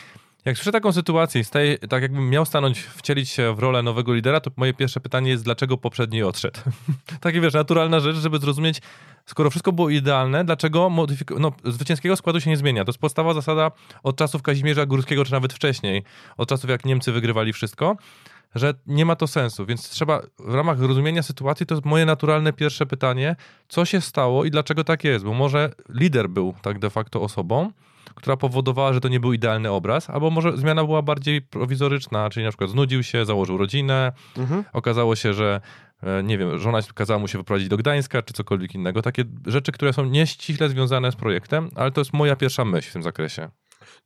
jak słyszę taką sytuację, staję, tak jakbym miał stanąć, wcielić się w rolę nowego lidera, to moje pierwsze pytanie jest, dlaczego poprzedni odszedł? Takie wiesz, naturalna rzecz, żeby zrozumieć, skoro wszystko było idealne, dlaczego modyfik- no, zwycięskiego składu się nie zmienia? To jest podstawa zasada od czasów Kazimierza Górskiego, czy nawet wcześniej, od czasów jak Niemcy wygrywali wszystko, że nie ma to sensu, więc trzeba w ramach rozumienia sytuacji, to jest moje naturalne pierwsze pytanie, co się stało i dlaczego tak jest, bo może lider był tak de facto osobą, która powodowała, że to nie był idealny obraz, albo może zmiana była bardziej prowizoryczna, czyli na przykład znudził się, założył rodzinę, mhm. okazało się, że e, nie wiem, żona kazała mu się wyprowadzić do Gdańska, czy cokolwiek innego. Takie rzeczy, które są nieściśle związane z projektem, ale to jest moja pierwsza myśl w tym zakresie.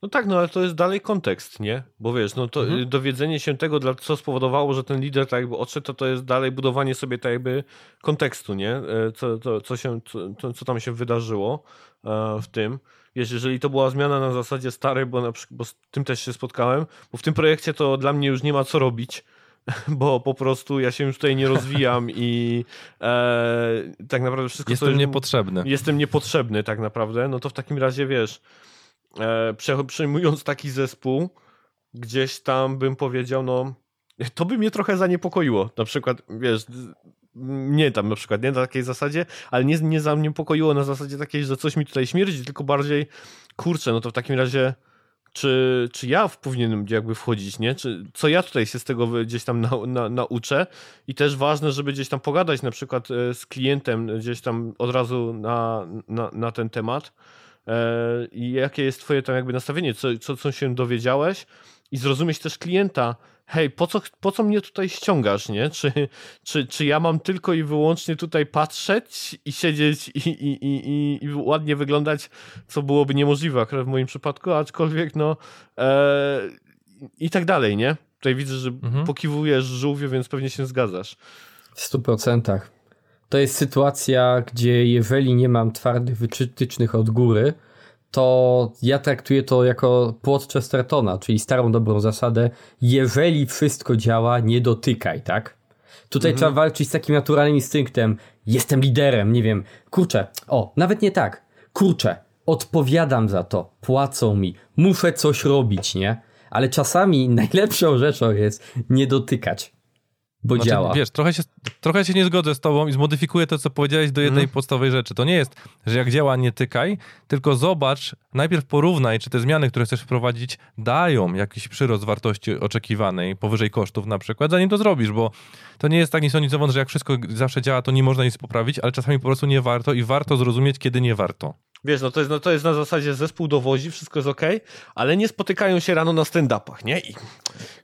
No tak, no ale to jest dalej kontekst, nie? Bo wiesz, no to mhm. dowiedzenie się tego, dla, co spowodowało, że ten lider tak jakby odszedł, to to jest dalej budowanie sobie tak jakby kontekstu, nie? E, co, to, co, się, co, co tam się wydarzyło e, w tym. Wiesz, jeżeli to była zmiana na zasadzie starej, bo, na przykład, bo z tym też się spotkałem, bo w tym projekcie to dla mnie już nie ma co robić, bo po prostu ja się już tutaj nie rozwijam i e, tak naprawdę wszystko... Jestem niepotrzebny. Jestem niepotrzebny tak naprawdę, no to w takim razie wiesz, e, przejmując taki zespół, gdzieś tam bym powiedział, no to by mnie trochę zaniepokoiło. Na przykład, wiesz, nie tam na przykład, nie na takiej zasadzie, ale nie, nie zaniepokoiło na zasadzie takiej, że coś mi tutaj śmierdzi, tylko bardziej, kurczę, no to w takim razie czy, czy ja powinienem jakby wchodzić, nie? Czy, co ja tutaj się z tego gdzieś tam na, na, nauczę? I też ważne, żeby gdzieś tam pogadać na przykład e, z klientem gdzieś tam od razu na, na, na ten temat. E, i jakie jest twoje tam jakby nastawienie, co, co, co się dowiedziałeś? I zrozumieć też klienta, hej, po co, po co mnie tutaj ściągasz, nie? Czy, czy, czy ja mam tylko i wyłącznie tutaj patrzeć i siedzieć i, i, i, i ładnie wyglądać, co byłoby niemożliwe akurat w moim przypadku, aczkolwiek no e, i tak dalej, nie? Tutaj widzę, że mhm. pokiwujesz żółwie, więc pewnie się zgadzasz. W stu procentach. To jest sytuacja, gdzie jeżeli nie mam twardych wytycznych od góry, to ja traktuję to jako płot Chestertona, czyli starą dobrą zasadę, jeżeli wszystko działa, nie dotykaj, tak? Tutaj mhm. trzeba walczyć z takim naturalnym instynktem, jestem liderem, nie wiem, kurczę, o, nawet nie tak, kurczę, odpowiadam za to, płacą mi, muszę coś robić, nie? Ale czasami najlepszą rzeczą jest nie dotykać bo znaczy, działa. Wiesz, trochę się, trochę się nie zgodzę z tobą i zmodyfikuję to, co powiedziałeś do jednej mm. podstawowej rzeczy. To nie jest, że jak działa, nie tykaj, tylko zobacz, najpierw porównaj, czy te zmiany, które chcesz wprowadzić, dają jakiś przyrost wartości oczekiwanej, powyżej kosztów na przykład, zanim to zrobisz, bo to nie jest tak nic że jak wszystko zawsze działa, to nie można nic poprawić, ale czasami po prostu nie warto i warto zrozumieć, kiedy nie warto. Wiesz, no to jest, no to jest na zasadzie zespół dowozi, wszystko jest ok, ale nie spotykają się rano na stand-upach, nie? I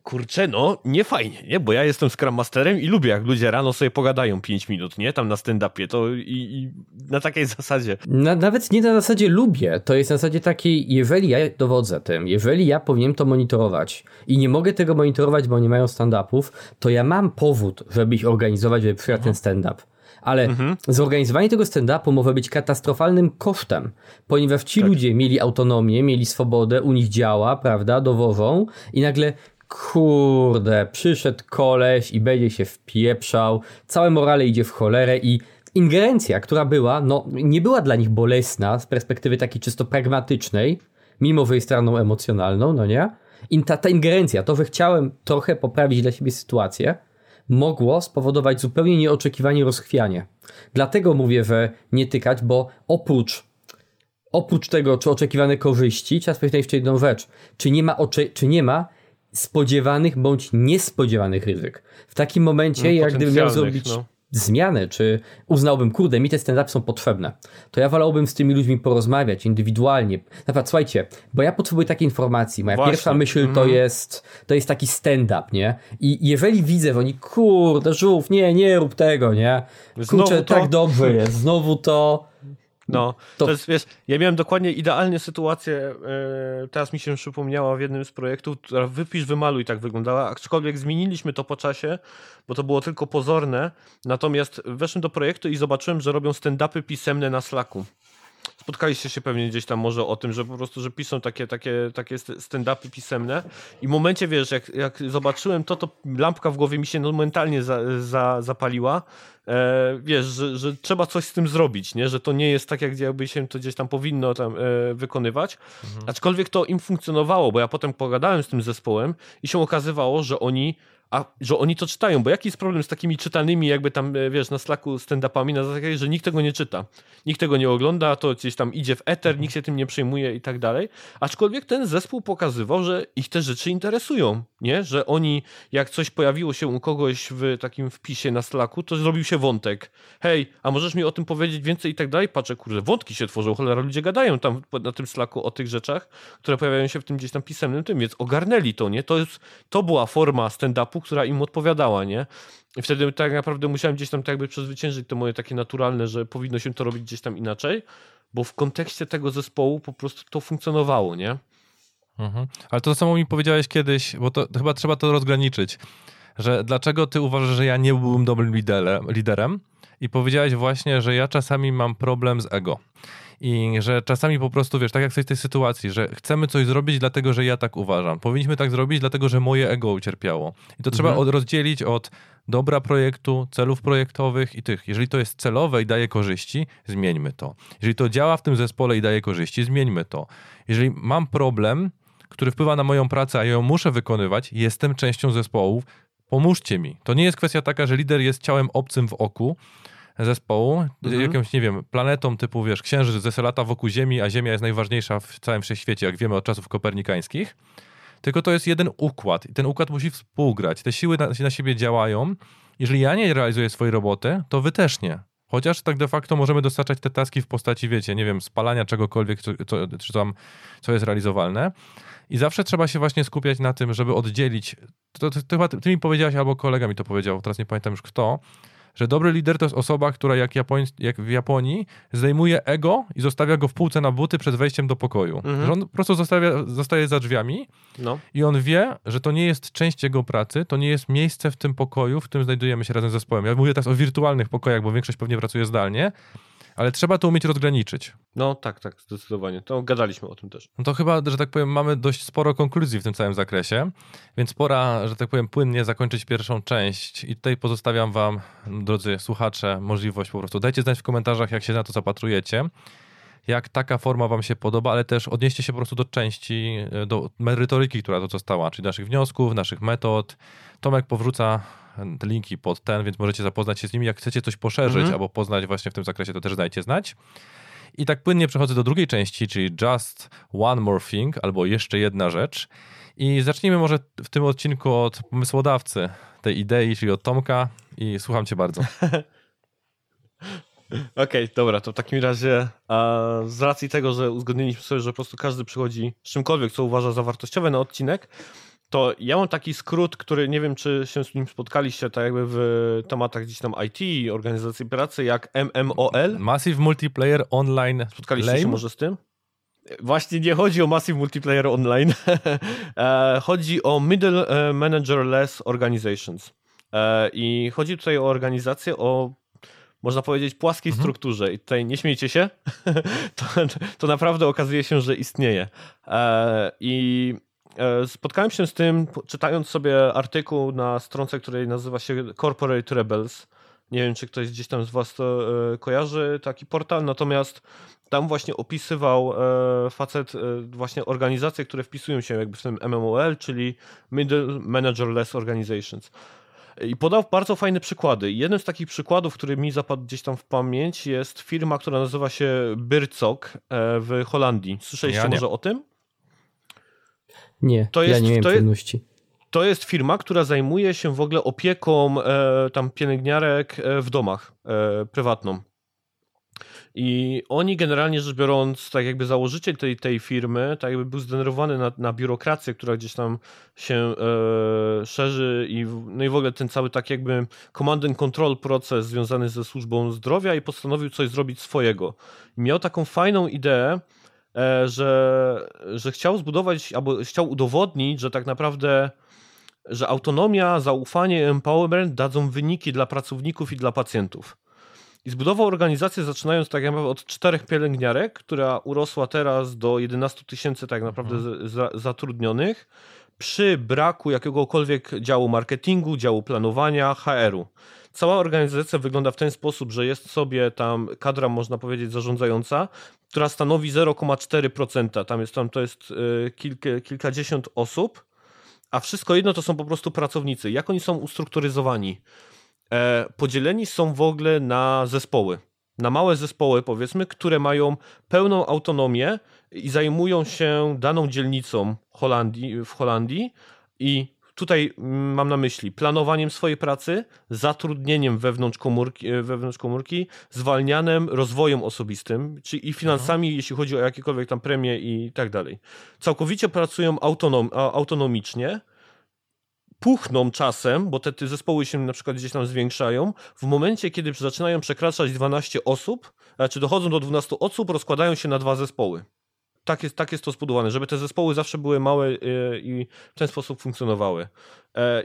kurczę, no nie fajnie, nie? Bo ja jestem Scrum Masterem i lubię, jak ludzie rano sobie pogadają 5 minut, nie? Tam na stand-upie, to i, i, na takiej zasadzie. Na, nawet nie na zasadzie lubię, to jest na zasadzie takiej, jeżeli ja dowodzę tym, jeżeli ja powinienem to monitorować i nie mogę tego monitorować, bo nie mają stand-upów, to ja mam powód, żeby ich organizować, żeby przyjechać ten stand-up ale mhm. zorganizowanie tego stand-upu może być katastrofalnym kosztem, ponieważ ci tak. ludzie mieli autonomię, mieli swobodę, u nich działa, prawda, dowożą i nagle kurde, przyszedł koleś i będzie się wpieprzał, całe morale idzie w cholerę i ingerencja, która była, no nie była dla nich bolesna z perspektywy takiej czysto pragmatycznej, mimo że jest stroną emocjonalną, no nie? I ta, ta ingerencja, to, że chciałem trochę poprawić dla siebie sytuację, mogło spowodować zupełnie nieoczekiwanie rozchwianie. Dlatego mówię, że nie tykać, bo oprócz oprócz tego, czy oczekiwane korzyści, trzeba sprawdzić jeszcze jedną rzecz. Czy nie ma, czy nie ma spodziewanych bądź niespodziewanych ryzyk. W takim momencie, no, jak gdybym miał zrobić no zmianę, czy uznałbym, kurde, mi te stand-upy są potrzebne, to ja wolałbym z tymi ludźmi porozmawiać indywidualnie. Na przykład, słuchajcie, bo ja potrzebuję takiej informacji. Moja Właśnie. pierwsza myśl to mhm. jest, to jest taki stand-up, nie? I jeżeli widzę, że oni, kurde, żółw, nie, nie rób tego, nie? Kurczę, tak dobrze jest, znowu to no, to... to jest, wiesz, ja miałem dokładnie idealnie sytuację, yy, teraz mi się przypomniała w jednym z projektów, która wypisz, wymaluj tak wyglądała, aczkolwiek zmieniliśmy to po czasie, bo to było tylko pozorne, natomiast weszłem do projektu i zobaczyłem, że robią stand-upy pisemne na Slacku. Spotkaliście się pewnie gdzieś tam może o tym, że po prostu, że piszą takie, takie, takie stand-upy pisemne i w momencie, wiesz, jak, jak zobaczyłem to, to lampka w głowie mi się momentalnie za, za, zapaliła, e, wiesz, że, że, trzeba coś z tym zrobić, nie? że to nie jest tak, jak jakby się to gdzieś tam powinno tam e, wykonywać. Mhm. Aczkolwiek to im funkcjonowało, bo ja potem pogadałem z tym zespołem i się okazywało, że oni a że oni to czytają, bo jaki jest problem z takimi czytanymi jakby tam, e, wiesz, na Slacku stand-upami na zasadzie, że nikt tego nie czyta, nikt tego nie ogląda, to gdzieś tam idzie w eter, nikt się tym nie przejmuje i tak dalej, aczkolwiek ten zespół pokazywał, że ich te rzeczy interesują, nie, że oni, jak coś pojawiło się u kogoś w takim wpisie na Slacku, to zrobił się wątek, hej, a możesz mi o tym powiedzieć więcej i tak dalej, patrzę, kurde, wątki się tworzą, cholera, ludzie gadają tam na tym Slacku o tych rzeczach, które pojawiają się w tym gdzieś tam pisemnym tym, więc ogarnęli to, nie, to jest, to była forma stand-upu, która im odpowiadała, nie? I wtedy tak naprawdę musiałem gdzieś tam tak jakby przezwyciężyć to moje takie naturalne, że powinno się to robić gdzieś tam inaczej, bo w kontekście tego zespołu po prostu to funkcjonowało, nie? Mhm. Ale to samo mi powiedziałeś kiedyś, bo to, to chyba trzeba to rozgraniczyć, że dlaczego ty uważasz, że ja nie byłbym dobrym liderem i powiedziałeś właśnie, że ja czasami mam problem z ego. I że czasami po prostu, wiesz, tak jak w tej sytuacji, że chcemy coś zrobić, dlatego że ja tak uważam. Powinniśmy tak zrobić, dlatego że moje ego ucierpiało. I to trzeba mhm. rozdzielić od dobra projektu, celów projektowych i tych. Jeżeli to jest celowe i daje korzyści, zmieńmy to. Jeżeli to działa w tym zespole i daje korzyści, zmieńmy to. Jeżeli mam problem, który wpływa na moją pracę, a ją muszę wykonywać, jestem częścią zespołu, pomóżcie mi. To nie jest kwestia taka, że lider jest ciałem obcym w oku, zespołu, mhm. jakąś, nie wiem, planetą typu, wiesz, księżyc ze lata wokół Ziemi, a Ziemia jest najważniejsza w całym wszechświecie, jak wiemy od czasów kopernikańskich. Tylko to jest jeden układ i ten układ musi współgrać. Te siły na, na siebie działają. Jeżeli ja nie realizuję swojej roboty, to wy też nie. Chociaż tak de facto możemy dostarczać te taski w postaci, wiecie, nie wiem, spalania czegokolwiek, co, co, czy tam, co jest realizowalne. I zawsze trzeba się właśnie skupiać na tym, żeby oddzielić. To, to, to chyba ty mi powiedziałaś, albo kolega mi to powiedział, teraz nie pamiętam już kto, że dobry lider to jest osoba, która jak, Japoń, jak w Japonii zdejmuje ego i zostawia go w półce na buty przed wejściem do pokoju. Mhm. Że on po prostu zostawia, zostaje za drzwiami no. i on wie, że to nie jest część jego pracy, to nie jest miejsce w tym pokoju, w którym znajdujemy się razem z zespołem. Ja mówię teraz o wirtualnych pokojach, bo większość pewnie pracuje zdalnie, ale trzeba to umieć rozgraniczyć. No tak, tak, zdecydowanie. To gadaliśmy o tym też. No to chyba, że tak powiem, mamy dość sporo konkluzji w tym całym zakresie, więc pora, że tak powiem, płynnie zakończyć pierwszą część i tutaj pozostawiam wam, drodzy słuchacze, możliwość po prostu dajcie znać w komentarzach, jak się na to zapatrujecie jak taka forma Wam się podoba, ale też odnieście się po prostu do części, do merytoryki, która to została, czyli naszych wniosków, naszych metod. Tomek powrzuca te linki pod ten, więc możecie zapoznać się z nimi. Jak chcecie coś poszerzyć mhm. albo poznać właśnie w tym zakresie, to też dajcie znać. I tak płynnie przechodzę do drugiej części, czyli Just One More Thing, albo jeszcze jedna rzecz. I zacznijmy może w tym odcinku od pomysłodawcy tej idei, czyli od Tomka i słucham cię bardzo. Okej, okay, dobra, to w takim razie z racji tego, że uzgodniliśmy sobie, że po prostu każdy przychodzi z czymkolwiek, co uważa za wartościowe na odcinek, to ja mam taki skrót, który nie wiem, czy się z nim spotkaliście, tak jakby w tematach gdzieś tam IT, organizacji pracy, jak MMOL. Massive Multiplayer Online. Spotkaliście Lame? się może z tym? Właśnie nie chodzi o Massive Multiplayer Online. E, chodzi o Middle e, Manager-less Organizations. E, I chodzi tutaj o organizację o można powiedzieć, płaskiej mhm. strukturze. I tutaj nie śmiejcie się, to, to naprawdę okazuje się, że istnieje. I spotkałem się z tym, czytając sobie artykuł na stronce, której nazywa się Corporate Rebels. Nie wiem, czy ktoś gdzieś tam z Was to e, kojarzy, taki portal, natomiast tam właśnie opisywał e, facet właśnie organizacje, które wpisują się jakby w tym MMOL, czyli Middle Manager-less Organizations. I podał bardzo fajne przykłady. Jeden z takich przykładów, który mi zapadł gdzieś tam w pamięć, jest firma, która nazywa się Bircok w Holandii. Słyszeliście ja może o tym? Nie, to jest, ja nie miałem to pewności. To jest firma, która zajmuje się w ogóle opieką e, tam pielęgniarek e, w domach e, prywatną. I oni generalnie rzecz biorąc, tak jakby założyciel tej, tej firmy, tak jakby był zdenerwowany na, na biurokrację, która gdzieś tam się e, szerzy i, no i w ogóle ten cały tak jakby command and control proces związany ze służbą zdrowia i postanowił coś zrobić swojego. I miał taką fajną ideę, że, że chciał zbudować, albo chciał udowodnić, że tak naprawdę że autonomia, zaufanie, empowerment dadzą wyniki dla pracowników i dla pacjentów. I zbudował organizację zaczynając tak naprawdę od czterech pielęgniarek, która urosła teraz do 11 tysięcy tak naprawdę mhm. zatrudnionych przy braku jakiegokolwiek działu marketingu, działu planowania, HR-u. Cała organizacja wygląda w ten sposób, że jest sobie tam kadra, można powiedzieć, zarządzająca, która stanowi 0,4%. Tam jest, tam to jest y, kilka, kilkadziesiąt osób, a wszystko jedno to są po prostu pracownicy. Jak oni są ustrukturyzowani? E, podzieleni są w ogóle na zespoły. Na małe zespoły, powiedzmy, które mają pełną autonomię i zajmują się daną dzielnicą Holandii, w Holandii i Tutaj mm, mam na myśli planowaniem swojej pracy, zatrudnieniem wewnątrz komórki, e, wewnątrz komórki zwalnianem rozwojem osobistym, czyli i finansami, Aha. jeśli chodzi o jakiekolwiek tam premie i tak dalej. Całkowicie pracują autonom, autonomicznie, puchną czasem, bo te, te zespoły się na przykład gdzieś tam zwiększają, w momencie, kiedy zaczynają przekraczać 12 osób, znaczy dochodzą do 12 osób, rozkładają się na dwa zespoły. Tak jest, tak jest to zbudowane, żeby te zespoły zawsze były małe i w ten sposób funkcjonowały.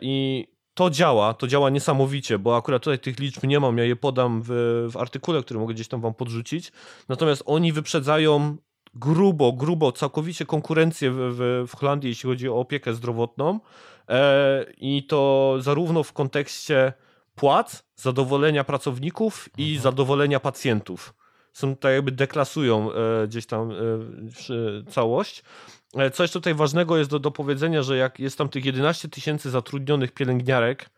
I to działa, to działa niesamowicie, bo akurat tutaj tych liczb nie mam, ja je podam w, w artykule, który mogę gdzieś tam wam podrzucić. Natomiast oni wyprzedzają grubo, grubo, całkowicie konkurencję w, w, w Holandii, jeśli chodzi o opiekę zdrowotną. E, I to zarówno w kontekście płac, zadowolenia pracowników i mhm. zadowolenia pacjentów. Są tak jakby deklasują e, gdzieś tam e, całość. E, co jeszcze tutaj ważnego jest do, do powiedzenia, że jak jest tam tych 11 tysięcy zatrudnionych pielęgniarek,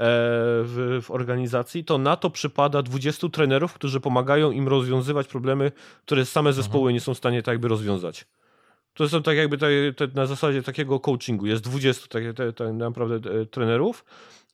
w, w, organizacji, to na to przypada 20 trenerów, którzy pomagają im rozwiązywać problemy, które same zespoły mhm. nie są w stanie tak jakby rozwiązać. To są tak jakby te, te, na zasadzie takiego coachingu. Jest 20 tak, te, te, naprawdę trenerów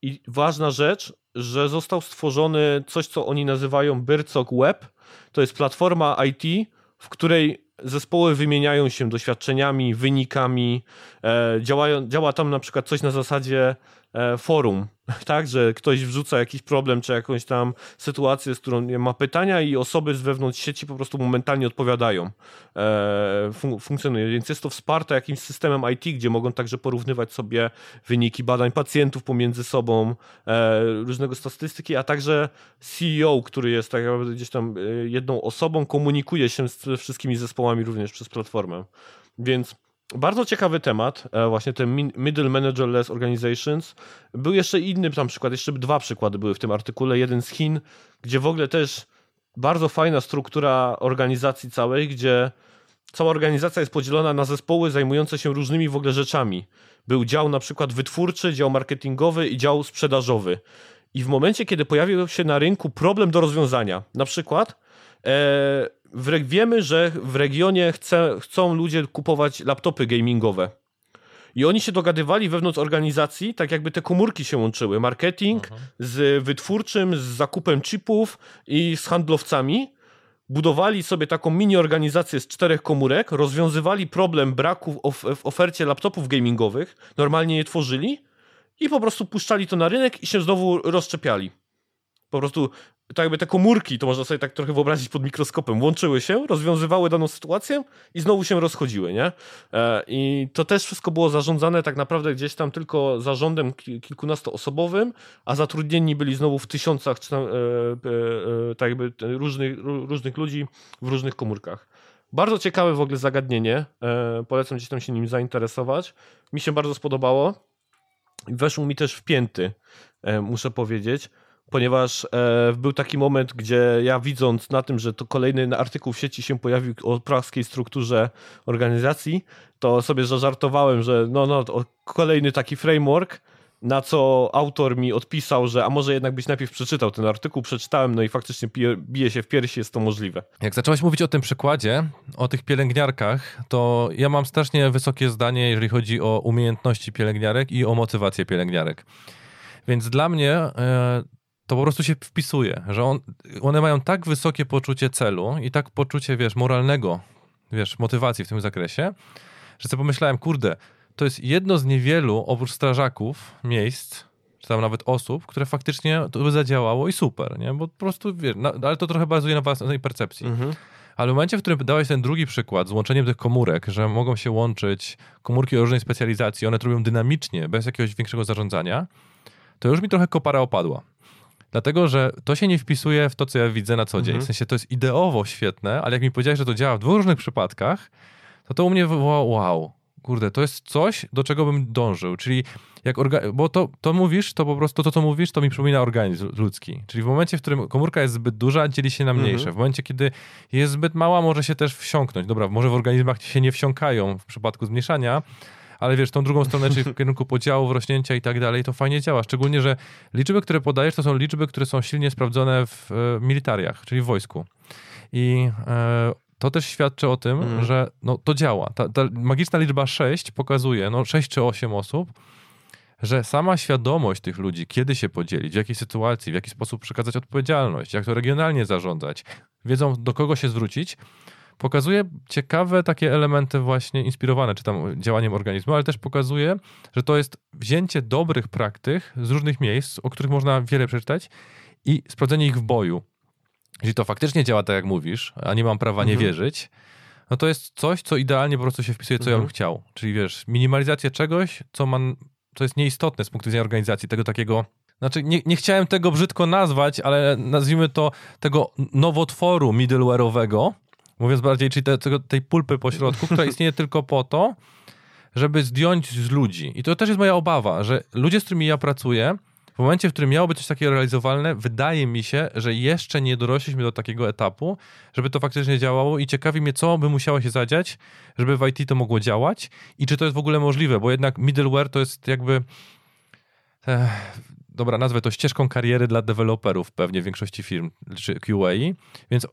i ważna rzecz, że został stworzony coś, co oni nazywają Bircok Web. To jest platforma IT, w której zespoły wymieniają się doświadczeniami, wynikami. E, działają, działa tam na przykład coś na zasadzie E, forum, tak, że ktoś wrzuca jakiś problem czy jakąś tam sytuację, z którą ma pytania i osoby z wewnątrz sieci po prostu momentalnie odpowiadają, e, fun funkcjonuje, więc jest to wsparte jakimś systemem IT, gdzie mogą także porównywać sobie wyniki badań pacjentów pomiędzy sobą, e, różnego statystyki, a także CEO, który jest tak naprawdę gdzieś tam jedną osobą, komunikuje się z wszystkimi zespołami również przez platformę, więc bardzo ciekawy temat, e, właśnie te Middle Managerless Organizations. Był jeszcze inny tam przykład, jeszcze dwa przykłady były w tym artykule. Jeden z Chin, gdzie w ogóle też bardzo fajna struktura organizacji całej, gdzie cała organizacja jest podzielona na zespoły zajmujące się różnymi w ogóle rzeczami. Był dział na przykład wytwórczy, dział marketingowy i dział sprzedażowy. I w momencie, kiedy pojawił się na rynku problem do rozwiązania, na przykład e, wiemy, że w regionie chce, chcą ludzie kupować laptopy gamingowe. I oni się dogadywali wewnątrz organizacji, tak jakby te komórki się łączyły. Marketing mhm. z wytwórczym, z zakupem chipów i z handlowcami. Budowali sobie taką mini organizację z czterech komórek, rozwiązywali problem braku w ofercie laptopów gamingowych, normalnie je tworzyli i po prostu puszczali to na rynek i się znowu rozczepiali. Po prostu tak jakby te komórki, to można sobie tak trochę wyobrazić pod mikroskopem, łączyły się, rozwiązywały daną sytuację i znowu się rozchodziły, nie? E, I to też wszystko było zarządzane tak naprawdę gdzieś tam tylko zarządem kilkunastoosobowym, a zatrudnieni byli znowu w tysiącach czy tam, e, e, tak jakby różnych, różnych ludzi w różnych komórkach. Bardzo ciekawe w ogóle zagadnienie. Polecam gdzieś tam się nim zainteresować. Mi się bardzo spodobało. Weszł mi też w pięty, muszę powiedzieć ponieważ e, był taki moment, gdzie ja widząc na tym, że to kolejny artykuł w sieci się pojawił o praskiej strukturze organizacji, to sobie zażartowałem, że no, no, kolejny taki framework, na co autor mi odpisał, że a może jednak byś najpierw przeczytał ten artykuł, przeczytałem, no i faktycznie bije, bije się w piersi, jest to możliwe. Jak zacząłeś mówić o tym przykładzie, o tych pielęgniarkach, to ja mam strasznie wysokie zdanie, jeżeli chodzi o umiejętności pielęgniarek i o motywację pielęgniarek. Więc dla mnie e, to po prostu się wpisuje, że on, one mają tak wysokie poczucie celu i tak poczucie, wiesz, moralnego, wiesz, motywacji w tym zakresie, że sobie pomyślałem, kurde, to jest jedno z niewielu, oprócz strażaków, miejsc, czy tam nawet osób, które faktycznie to by zadziałało i super, nie? Bo po prostu, wiesz, no, ale to trochę bazuje na własnej percepcji. Mhm. Ale w momencie, w którym dałeś ten drugi przykład z łączeniem tych komórek, że mogą się łączyć komórki o różnej specjalizacji, one to robią dynamicznie, bez jakiegoś większego zarządzania, to już mi trochę kopara opadła. Dlatego, że to się nie wpisuje w to, co ja widzę na co dzień. Mhm. W sensie to jest ideowo świetne, ale jak mi powiedziałeś, że to działa w dwóch różnych przypadkach, to to u mnie wywołało wow, kurde, to jest coś, do czego bym dążył. Czyli jak orga- bo to, to mówisz, to po prostu to, co mówisz, to mi przypomina organizm ludzki. Czyli w momencie, w którym komórka jest zbyt duża, dzieli się na mniejsze. Mhm. W momencie, kiedy jest zbyt mała, może się też wsiąknąć. Dobra, może w organizmach się nie wsiąkają w przypadku zmniejszania, ale wiesz, tą drugą stronę, czyli w kierunku podziału, rośnięcia i tak dalej, to fajnie działa. Szczególnie, że liczby, które podajesz, to są liczby, które są silnie sprawdzone w e, militariach, czyli w wojsku. I e, to też świadczy o tym, mm. że no, to działa. Ta, ta, magiczna liczba 6 pokazuje, no 6 czy 8 osób, że sama świadomość tych ludzi, kiedy się podzielić, w jakiej sytuacji, w jaki sposób przekazać odpowiedzialność, jak to regionalnie zarządzać, wiedzą do kogo się zwrócić, pokazuje ciekawe takie elementy właśnie inspirowane, czy tam działaniem organizmu, ale też pokazuje, że to jest wzięcie dobrych praktyk z różnych miejsc, o których można wiele przeczytać i sprawdzenie ich w boju. Jeśli to faktycznie działa tak, jak mówisz, a nie mam prawa nie mhm. wierzyć, no to jest coś, co idealnie po prostu się wpisuje, co mhm. ja bym mhm. chciał. Czyli wiesz, minimalizację czegoś, co, man, co jest nieistotne z punktu widzenia organizacji, tego takiego znaczy, nie, nie chciałem tego brzydko nazwać, ale nazwijmy to tego nowotworu middleware'owego, mówiąc bardziej, czyli te, tej pulpy pośrodku, która istnieje tylko po to, żeby zdjąć z ludzi. I to też jest moja obawa, że ludzie, z którymi ja pracuję, w momencie, w którym miało być coś takiego realizowalne, wydaje mi się, że jeszcze nie dorośliśmy do takiego etapu, żeby to faktycznie działało i ciekawi mnie, co by musiało się zadziać, żeby w IT to mogło działać i czy to jest w ogóle możliwe, bo jednak middleware to jest jakby dobra, nazwę to ścieżką kariery dla deweloperów pewnie w większości firm, czy QA, więc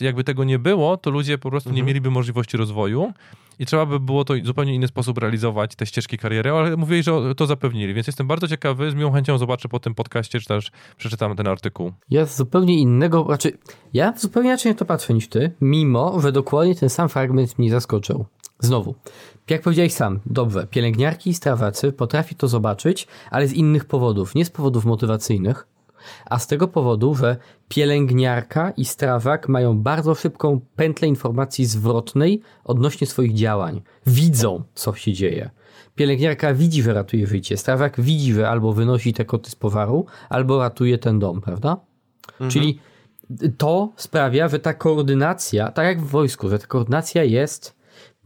jakby tego nie było, to ludzie po prostu mhm. nie mieliby możliwości rozwoju i trzeba by było to w zupełnie inny sposób realizować, te ścieżki kariery, ale mówili, że to zapewnili, więc jestem bardzo ciekawy, z miłą chęcią zobaczę po tym podcaście, czy też przeczytam ten artykuł. Ja z zupełnie innego, znaczy ja zupełnie inaczej na to patrzę niż ty, mimo, że dokładnie ten sam fragment mnie zaskoczył. Znowu, jak powiedziałeś sam, dobrze, pielęgniarki i strawacy potrafi to zobaczyć, ale z innych powodów, nie z powodów motywacyjnych, a z tego powodu, że pielęgniarka i strawak mają bardzo szybką pętlę informacji zwrotnej odnośnie swoich działań. Widzą, co się dzieje. Pielęgniarka widzi, że ratuje życie, strawak widzi, że albo wynosi te koty z powaru, albo ratuje ten dom, prawda? Mhm. Czyli to sprawia, że ta koordynacja, tak jak w wojsku, że ta koordynacja jest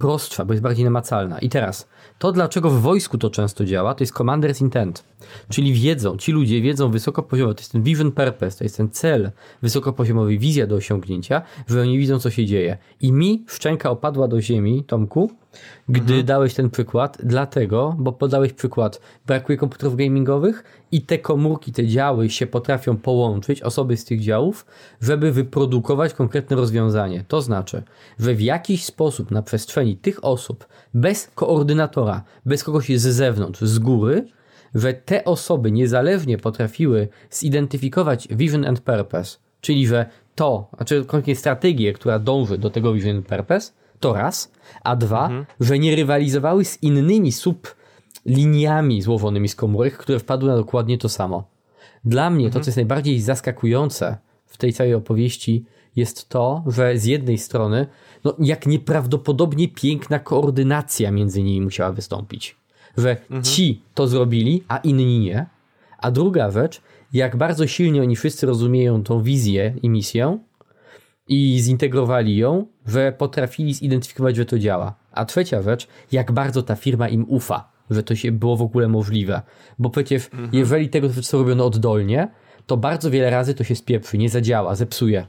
prostsza, bo jest bardziej namacalna. I teraz, to dlaczego w wojsku to często działa, to jest commander's intent. Czyli wiedzą, ci ludzie wiedzą wysokopoziomo, to jest ten vision purpose, to jest ten cel wysokopoziomowy, wizja do osiągnięcia, że oni widzą, co się dzieje. I mi szczęka opadła do ziemi, Tomku, gdy mhm. dałeś ten przykład, dlatego, bo podałeś przykład, brakuje komputerów gamingowych i te komórki, te działy się potrafią połączyć, osoby z tych działów, żeby wyprodukować konkretne rozwiązanie. To znaczy, że w jakiś sposób na przestrzeni tych osób, bez koordynatora, bez kogoś z zewnątrz, z góry, że te osoby niezależnie potrafiły zidentyfikować vision and purpose, czyli że to, znaczy konkretnie strategię, która dąży do tego vision and purpose, to raz, a dwa, mhm. że nie rywalizowały z innymi subliniami złożonymi z komórek, które wpadły na dokładnie to samo. Dla mnie mhm. to, co jest najbardziej zaskakujące w tej całej opowieści, jest to, że z jednej strony, no jak nieprawdopodobnie piękna koordynacja między nimi musiała wystąpić. Że mhm. ci to zrobili, a inni nie. A druga rzecz, jak bardzo silnie oni wszyscy rozumieją tą wizję i misję, i zintegrowali ją, że potrafili zidentyfikować, że to działa. A trzecia rzecz, jak bardzo ta firma im ufa, że to się było w ogóle możliwe. Bo przecież mhm. jeżeli tego co robiono oddolnie, to bardzo wiele razy to się spieprzy, nie zadziała, zepsuje.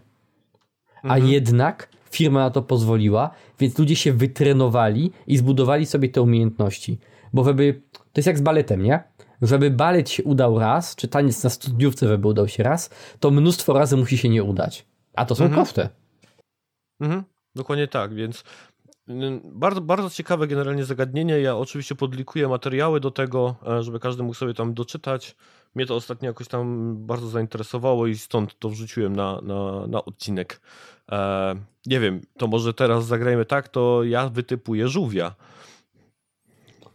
A mhm. jednak firma na to pozwoliła, więc ludzie się wytrenowali i zbudowali sobie te umiejętności. Bo żeby, to jest jak z baletem, nie? Żeby balet się udał raz, czy taniec na studniówce, żeby udał się raz, to mnóstwo razy musi się nie udać. A to są mhm. koszty. Mhm. Dokładnie tak, więc bardzo, bardzo ciekawe generalnie zagadnienie. Ja oczywiście podlikuję materiały do tego, e, żeby każdy mógł sobie tam doczytać. Mnie to ostatnio jakoś tam bardzo zainteresowało i stąd to wrzuciłem na, na, na odcinek. E, nie wiem, to może teraz zagrajmy tak, to ja wytypuję żółwia.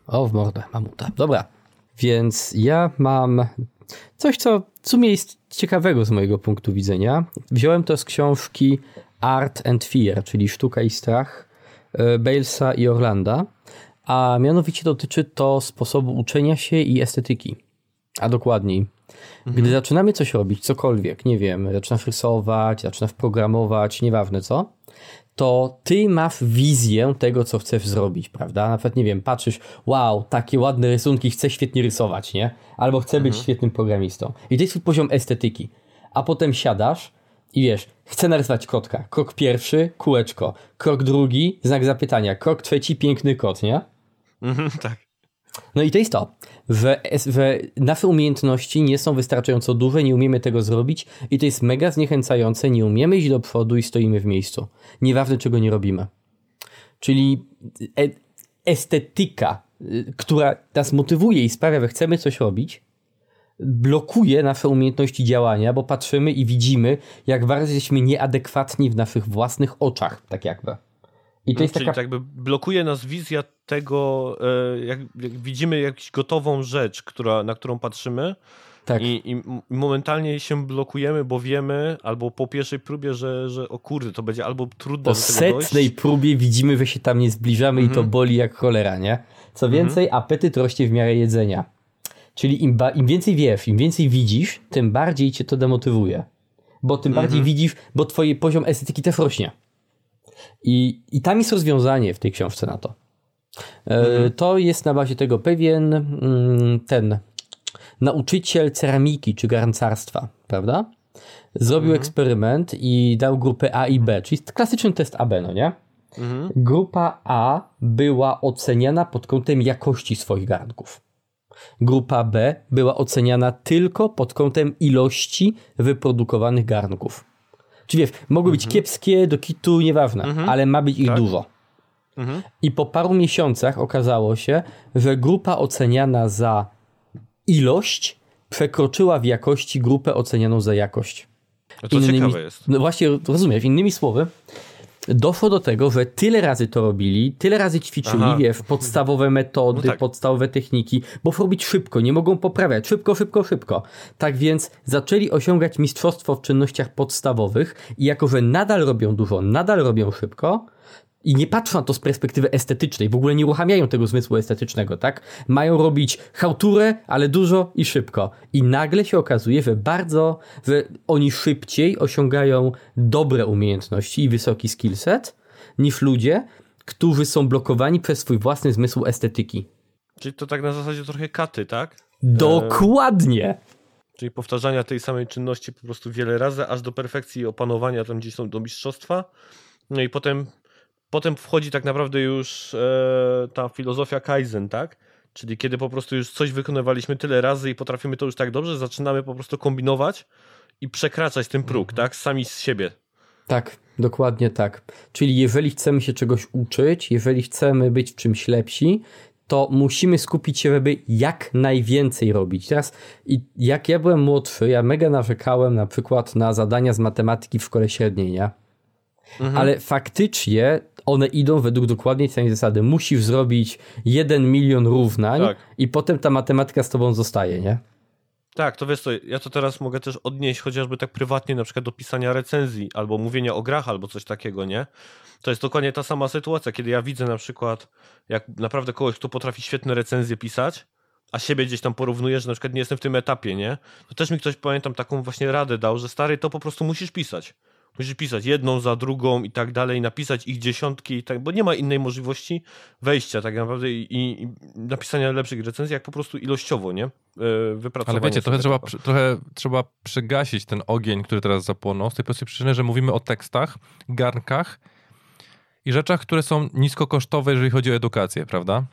O, w mordę, mamuta. Dobra, więc ja mam coś, co w sumie jest ciekawego z mojego punktu widzenia. Wziąłem to z książki Art and Fear, czyli Sztuka i Strach Balesa i Orlanda, a mianowicie dotyczy to sposobu uczenia się i estetyki. A dokładniej, mhm. gdy zaczynamy coś robić, cokolwiek, nie wiem, zaczynasz rysować, zaczynasz programować, nieważne co, to ty masz wizję tego, co chcesz zrobić, prawda? Na przykład, nie wiem, patrzysz, wow, takie ładne rysunki, chcę świetnie rysować, nie? Albo chcę mhm. być świetnym programistą. I to jest poziom estetyki. A potem siadasz i wiesz, chcę narysować kotka. Krok pierwszy, kółeczko. Krok drugi, znak zapytania. Krok trzeci, piękny kot, nie? Mhm, tak. No i to jest to, że, że nasze umiejętności nie są wystarczająco duże, nie umiemy tego zrobić i to jest mega zniechęcające, nie umiemy iść do przodu i stoimy w miejscu. Nieważne czego nie robimy. Czyli e estetyka, y, która nas motywuje i sprawia, że chcemy coś robić, blokuje nasze umiejętności działania, bo patrzymy i widzimy, jak bardzo jesteśmy nieadekwatni w naszych własnych oczach, tak jakby. I to jest Czyli taka... jakby blokuje nas wizja tego, e, jak, jak widzimy jakąś gotową rzecz, która, na którą patrzymy, Tak. I, I, momentalnie się blokujemy, bo wiemy, albo po pierwszej próbie, że, że o kurde, to będzie albo trudne Po setnej próbie widzimy, że się tam nie zbliżamy i to mhm. boli jak cholera, nie? Co więcej, apetyt rośnie w miarę jedzenia. Czyli im, im więcej wiesz, im więcej widzisz, tym bardziej cię to demotywuje. Bo tym bardziej mhm. widzisz, bo twój poziom estetyki też rośnie. I, I tam jest rozwiązanie w tej książce na to. E, to jest na bazie tego pewien mm, ten nauczyciel ceramiki czy garncarstwa, prawda? Zrobił mhm. eksperyment i dał grupę A i B, czyli klasyczny test AB, no nie? Mhm. Grupa A była oceniana pod kątem jakości swoich garnków. Grupa B była oceniana tylko pod kątem ilości wyprodukowanych garnków. Czyli wiesz, mogły być mhm. kiepskie, do kitu, nieważne, mhm. ale ma być ich tak. dużo. Mhm. I po paru miesiącach okazało się, że grupa oceniana za ilość przekroczyła w jakości grupę ocenianą za jakość. To innymi, ciekawe jest. No właśnie, rozumiesz, innymi słowy, doszło do tego, że tyle razy to robili, tyle razy ćwiczyli, Aha. wiesz, podstawowe metody, no tak. podstawowe techniki, bo robić szybko, nie mogą poprawiać, szybko, szybko, szybko. Tak więc zaczęli osiągać mistrzostwo w czynnościach podstawowych i jako, że nadal robią dużo, nadal robią szybko, i nie patrzą na to z perspektywy estetycznej, w ogóle nie uruchamiają tego zmysłu estetycznego, tak? Mają robić chałturę, ale dużo i szybko. I nagle się okazuje, że bardzo, że oni szybciej osiągają dobre umiejętności i wysoki skillset niż ludzie, którzy są blokowani przez swój własny zmysł estetyki. Czyli to tak na zasadzie trochę katy, tak? Dokładnie. Czyli powtarzania tej samej czynności po prostu wiele razy, aż do perfekcji opanowania tam gdzieś są do mistrzostwa. No i potem potem wchodzi tak naprawdę już e, ta filozofia Kaizen, tak? Czyli kiedy po prostu już coś wykonywaliśmy tyle razy i potrafimy to już tak dobrze, zaczynamy po prostu kombinować i przekraczać ten próg, mhm. tak? Sami z siebie. Tak, dokładnie tak. Czyli jeżeli chcemy się czegoś uczyć, jeżeli chcemy być w czymś lepsi, to musimy skupić się, żeby jak najwięcej robić. Teraz, jak ja byłem młodszy, ja mega narzekałem na przykład na zadania z matematyki w szkole średniej, nie? Mhm. Ale faktycznie one idą według dokładnie tej zasady. Musisz zrobić jeden milion równań tak. i potem ta matematyka z tobą zostaje, nie? Tak, to wiesz co, ja to teraz mogę też odnieść chociażby tak prywatnie na przykład do pisania recenzji albo mówienia o grach albo coś takiego, nie? To jest dokładnie ta sama sytuacja, kiedy ja widzę na przykład jak naprawdę kogoś, kto potrafi świetne recenzje pisać, a siebie gdzieś tam porównuję, że na przykład nie jestem w tym etapie, nie? To też mi ktoś, pamiętam, taką właśnie radę dał, że stary, to po prostu musisz pisać. Musisz pisać jedną za drugą i tak dalej, napisać ich dziesiątki, i tak, bo nie ma innej możliwości wejścia tak naprawdę i, i napisania lepszych recenzji, jak po prostu ilościowo, nie? E, wypracowania. Ale wiecie, trochę trzeba, trochę trzeba przygasić ten ogień, który teraz zapłonął, z tej prostej przyczyny, że mówimy o tekstach, garnkach i rzeczach, które są niskokosztowe, jeżeli chodzi o edukację, prawda?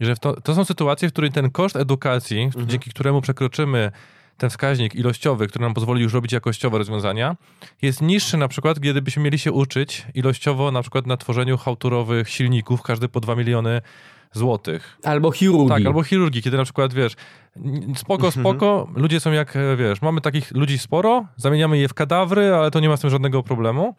I że to, to są sytuacje, w których ten koszt edukacji, mhm. dzięki któremu przekroczymy ten wskaźnik ilościowy, który nam pozwoli już robić jakościowe rozwiązania, jest niższy na przykład, gdybyśmy mieli się uczyć ilościowo na przykład na tworzeniu hałturowych silników, każdy po 2 miliony złotych. Albo chirurgii. Tak, albo chirurgii, kiedy na przykład, wiesz, spoko, mhm. spoko, ludzie są jak, wiesz, mamy takich ludzi sporo, zamieniamy je w kadawry, ale to nie ma z tym żadnego problemu.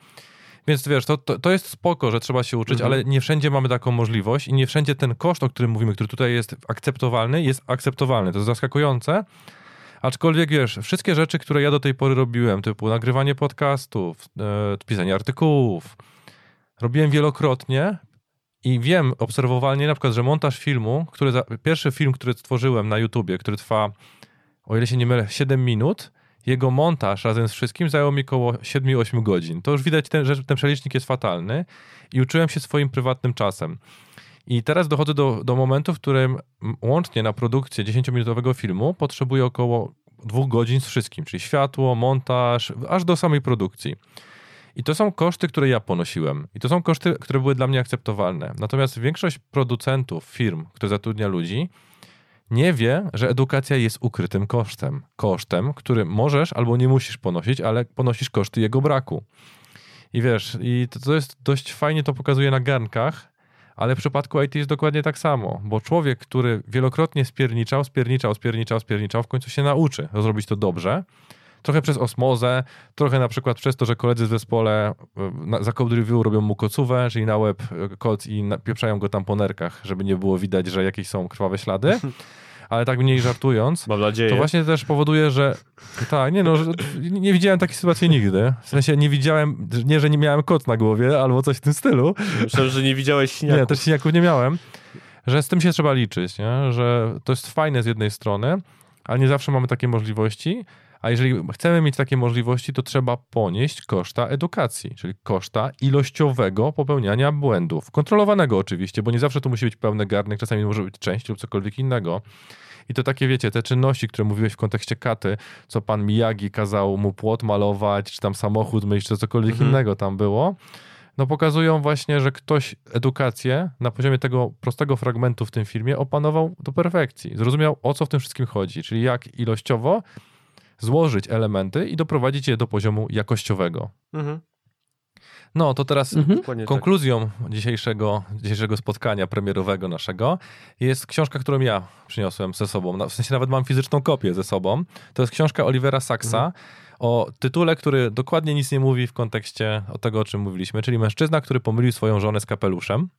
Więc wiesz, to, to, to jest spoko, że trzeba się uczyć, mhm. ale nie wszędzie mamy taką możliwość i nie wszędzie ten koszt, o którym mówimy, który tutaj jest akceptowalny, jest akceptowalny. To jest zaskakujące, Aczkolwiek wiesz, wszystkie rzeczy, które ja do tej pory robiłem, typu nagrywanie podcastów, e, pisanie artykułów, robiłem wielokrotnie i wiem obserwowalnie na przykład, że montaż filmu, który za, pierwszy film, który stworzyłem na YouTubie, który trwa, o ile się nie mylę, 7 minut, jego montaż razem z wszystkim zajął mi około 7-8 godzin. To już widać, ten, że ten przelicznik jest fatalny i uczyłem się swoim prywatnym czasem. I teraz dochodzę do, do momentu, w którym łącznie na produkcję 10-minutowego filmu potrzebuję około dwóch godzin z wszystkim, czyli światło, montaż, aż do samej produkcji. I to są koszty, które ja ponosiłem. I to są koszty, które były dla mnie akceptowalne. Natomiast większość producentów, firm, które zatrudnia ludzi, nie wie, że edukacja jest ukrytym kosztem. Kosztem, który możesz albo nie musisz ponosić, ale ponosisz koszty jego braku. I wiesz, i to, to jest dość fajnie to pokazuje na garnkach, ale w przypadku IT jest dokładnie tak samo, bo człowiek, który wielokrotnie spierniczał, spierniczał, spierniczał, spierniczał, w końcu się nauczy zrobić to dobrze. Trochę przez osmozę, trochę na przykład przez to, że koledzy w zespole e, za code review robią mu kocówę, czyli na web e, koc i pieprzają go tam po nerkach, żeby nie było widać, że jakieś są krwawe ślady. ale tak mniej żartując. Mam nadzieję. To właśnie też powoduje, że tak, nie no, że, nie widziałem takiej sytuacji nigdy. W sensie nie widziałem, nie, że nie miałem kot na głowie albo coś w tym stylu. Myślałem, że nie widziałeś siniaków. Nie, też siniaków nie miałem. Że z tym się trzeba liczyć, nie? że to jest fajne z jednej strony, ale nie zawsze mamy takie możliwości. A jeżeli chcemy mieć takie możliwości, to trzeba ponieść koszta edukacji, czyli koszta ilościowego popełniania błędów. Kontrolowanego oczywiście, bo nie zawsze to musi być pełny garnek, czasami może być część lub cokolwiek innego. I to takie, wiecie, te czynności, które mówiłeś w kontekście katy, co pan Miyagi kazał mu płot malować, czy tam samochód myć, czy cokolwiek mhm. innego tam było, no pokazują właśnie, że ktoś edukację na poziomie tego prostego fragmentu w tym filmie opanował do perfekcji. Zrozumiał, o co w tym wszystkim chodzi, czyli jak ilościowo złożyć elementy i doprowadzić je do poziomu jakościowego. Mhm. No, to teraz mhm. Tak. konkluzją dzisiejszego, dzisiejszego spotkania premierowego naszego jest książka, którą ja przyniosłem ze sobą. W sensie nawet mam fizyczną kopię ze sobą. To jest książka Olivera Saxa mhm. o tytule, który dokładnie nic nie mówi w kontekście o tego, o czym mówiliśmy, czyli mężczyzna, który pomylił swoją żonę z kapeluszem,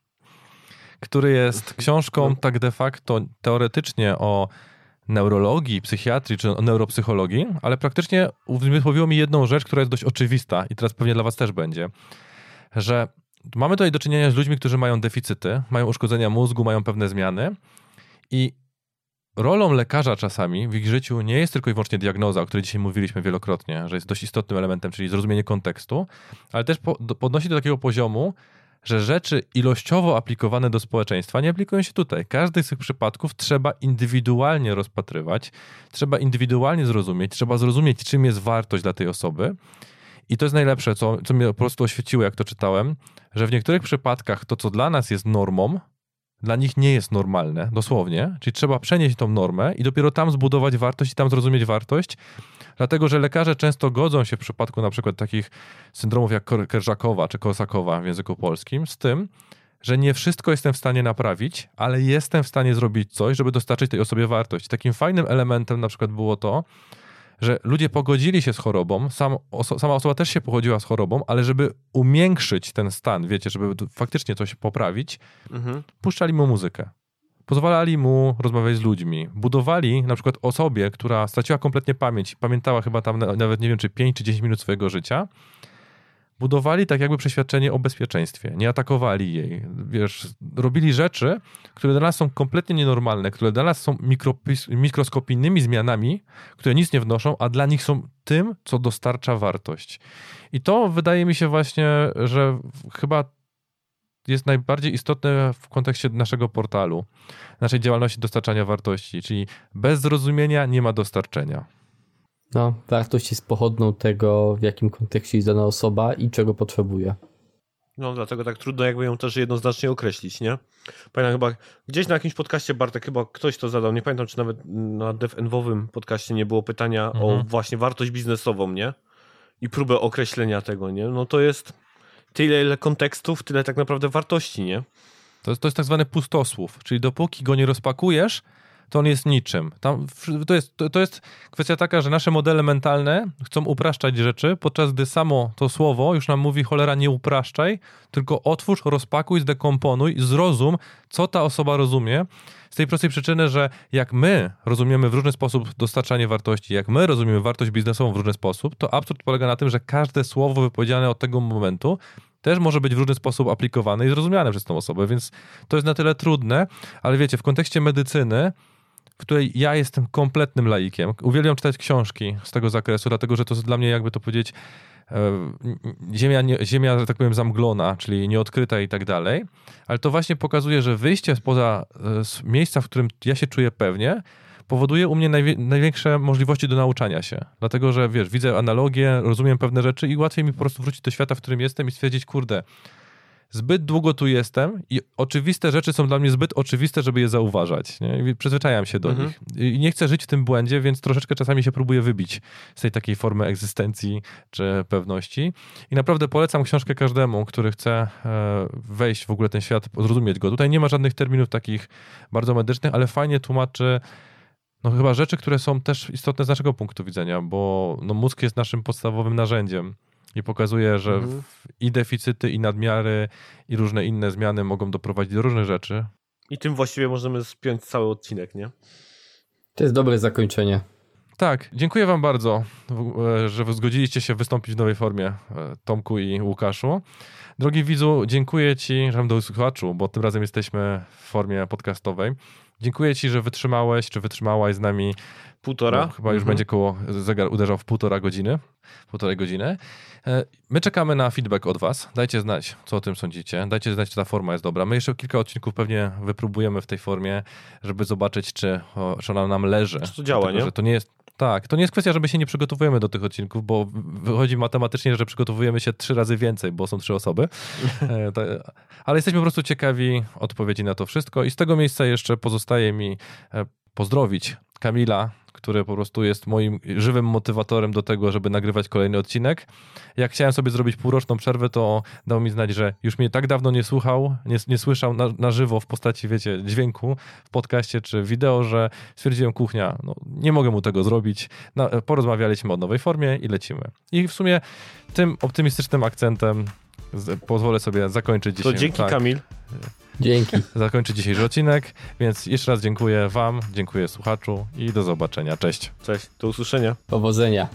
który jest książką no. tak de facto teoretycznie o neurologii, psychiatrii czy neuropsychologii, ale praktycznie uzmysłowiło mi jedną rzecz, która jest dość oczywista i teraz pewnie dla was też będzie, że mamy tutaj do czynienia z ludźmi, którzy mają deficyty, mają uszkodzenia mózgu, mają pewne zmiany i rolą lekarza czasami w ich życiu nie jest tylko i wyłącznie diagnoza, o której dzisiaj mówiliśmy wielokrotnie, że jest dość istotnym elementem, czyli zrozumienie kontekstu, ale też podnosi do takiego poziomu, że rzeczy ilościowo aplikowane do społeczeństwa nie aplikują się tutaj. Każdy z tych przypadków trzeba indywidualnie rozpatrywać, trzeba indywidualnie zrozumieć, trzeba zrozumieć, czym jest wartość dla tej osoby. I to jest najlepsze, co, co mnie po prostu oświeciło, jak to czytałem, że w niektórych przypadkach to, co dla nas jest normą, dla nich nie jest normalne, dosłownie. Czyli trzeba przenieść tą normę i dopiero tam zbudować wartość i tam zrozumieć wartość, dlatego że lekarze często godzą się w przypadku na przykład takich syndromów jak Kerżakowa czy Kosakowa w języku polskim z tym, że nie wszystko jestem w stanie naprawić, ale jestem w stanie zrobić coś, żeby dostarczyć tej osobie wartość. Takim fajnym elementem na przykład było to, że ludzie pogodzili się z chorobą, sam, oso, sama osoba też się pochodziła z chorobą, ale żeby umiększyć ten stan, wiecie, żeby faktycznie coś poprawić, mhm. puszczali mu muzykę. Pozwalali mu rozmawiać z ludźmi. Budowali na przykład osobie, która straciła kompletnie pamięć, pamiętała chyba tam nawet nie wiem, czy 5 czy 10 minut swojego życia, budowali tak jakby przeświadczenie o bezpieczeństwie. Nie atakowali jej. Wiesz, robili rzeczy, które dla nas są kompletnie nienormalne, które dla nas są mikroskopijnymi zmianami, które nic nie wnoszą, a dla nich są tym, co dostarcza wartość. I to wydaje mi się właśnie, że chyba jest najbardziej istotne w kontekście naszego portalu, naszej działalności dostarczania wartości, czyli bez zrozumienia nie ma dostarczenia. No, wartość jest pochodną tego, w jakim kontekście jest dana osoba i czego potrzebuje. No, dlatego tak trudno jakby ją też jednoznacznie określić, nie? Pamiętam chyba, gdzieś na jakimś podcaście Bartek, chyba ktoś to zadał, nie pamiętam, czy nawet na DevEnwowym podcaście nie było pytania mhm. o właśnie wartość biznesową, nie? I próbę określenia tego, nie? No to jest tyle, ile kontekstów, tyle tak naprawdę wartości, nie? To jest, to jest tak zwany pustosłów, czyli dopóki go nie rozpakujesz, to on jest niczym. Tam, to, jest, to, to jest kwestia taka, że nasze modele mentalne chcą upraszczać rzeczy, podczas gdy samo to słowo już nam mówi cholera nie upraszczaj, tylko otwórz, rozpakuj, zdekomponuj, zrozum, co ta osoba rozumie. Z tej prostej przyczyny, że jak my rozumiemy w różny sposób dostarczanie wartości, jak my rozumiemy wartość biznesową w różny sposób, to absurd polega na tym, że każde słowo wypowiedziane od tego momentu też może być w różny sposób aplikowane i zrozumiane przez tą osobę, więc to jest na tyle trudne, ale wiecie, w kontekście medycyny w której ja jestem kompletnym laikiem. Uwielbiam czytać książki z tego zakresu, dlatego że to jest dla mnie, jakby to powiedzieć, e, ziemia, ziemia, że tak powiem, zamglona, czyli nieodkryta i tak dalej, ale to właśnie pokazuje, że wyjście spoza e, miejsca, w którym ja się czuję pewnie, powoduje u mnie największe możliwości do nauczania się. Dlatego, że wiesz, widzę analogię, rozumiem pewne rzeczy i łatwiej mi po prostu wrócić do świata, w którym jestem i stwierdzić, kurde, zbyt długo tu jestem i oczywiste rzeczy są dla mnie zbyt oczywiste, żeby je zauważać. Nie? przyzwyczajam się do mhm. nich. I nie chcę żyć w tym błędzie, więc troszeczkę czasami się próbuję wybić z tej takiej formy egzystencji czy pewności. I naprawdę polecam książkę każdemu, który chce e, wejść w ogóle ten świat, zrozumieć go. Tutaj nie ma żadnych terminów takich bardzo medycznych, ale fajnie tłumaczy no chyba rzeczy, które są też istotne z naszego punktu widzenia, bo no, mózg jest naszym podstawowym narzędziem i pokazuje, że mhm. i deficyty, i nadmiary, i różne inne zmiany mogą doprowadzić do różnych rzeczy. I tym właściwie możemy spiąć cały odcinek, nie? To jest dobre zakończenie. Tak, dziękuję Wam bardzo, e, że zgodziliście się wystąpić w nowej formie, e, Tomku i Łukaszu. Drogi widzu, dziękuję Ci, że do słuchaczu, bo tym razem jesteśmy w formie podcastowej. Dziękuję Ci, że wytrzymałeś, czy wytrzymałaś z nami. Półtora? No, chyba już mhm. będzie koło, zegar uderzał w półtora godziny, półtorej godziny. E, my czekamy na feedback od Was. Dajcie znać, co o tym sądzicie. Dajcie znać, czy ta forma jest dobra. My jeszcze kilka odcinków pewnie wypróbujemy w tej formie, żeby zobaczyć, czy, czy ona nam leży. Czy to działa, Dlatego, nie? Że to nie jest tak, to nie jest kwestia, że my się nie przygotowujemy do tych odcinków, bo wychodzi matematycznie, że przygotowujemy się trzy razy więcej, bo są trzy osoby. E, ale jesteśmy po prostu ciekawi odpowiedzi na to wszystko i z tego miejsca jeszcze pozostaje mi e, pozdrowić Kamila, który po prostu jest moim żywym motywatorem do tego, żeby nagrywać kolejny odcinek. Jak chciałem sobie zrobić półroczną przerwę, to dał mi znać, że już mnie tak dawno nie słuchał, nie, nie słyszał na, na żywo w postaci, wiecie, dźwięku w podcaście czy wideo, że stwierdziłem, kuchnia, no, nie mogę mu tego zrobić. No, porozmawialiśmy o nowej formie i lecimy. I w sumie tym optymistycznym akcentem pozwolę sobie zakończyć dzisiaj. To dzięki tak. Kamil. Dzięki. Zakończyć dzisiejszy odcinek, więc jeszcze raz dziękuję Wam, dziękuję słuchaczu i do zobaczenia. Cześć. Cześć, do usłyszenia. Powodzenia.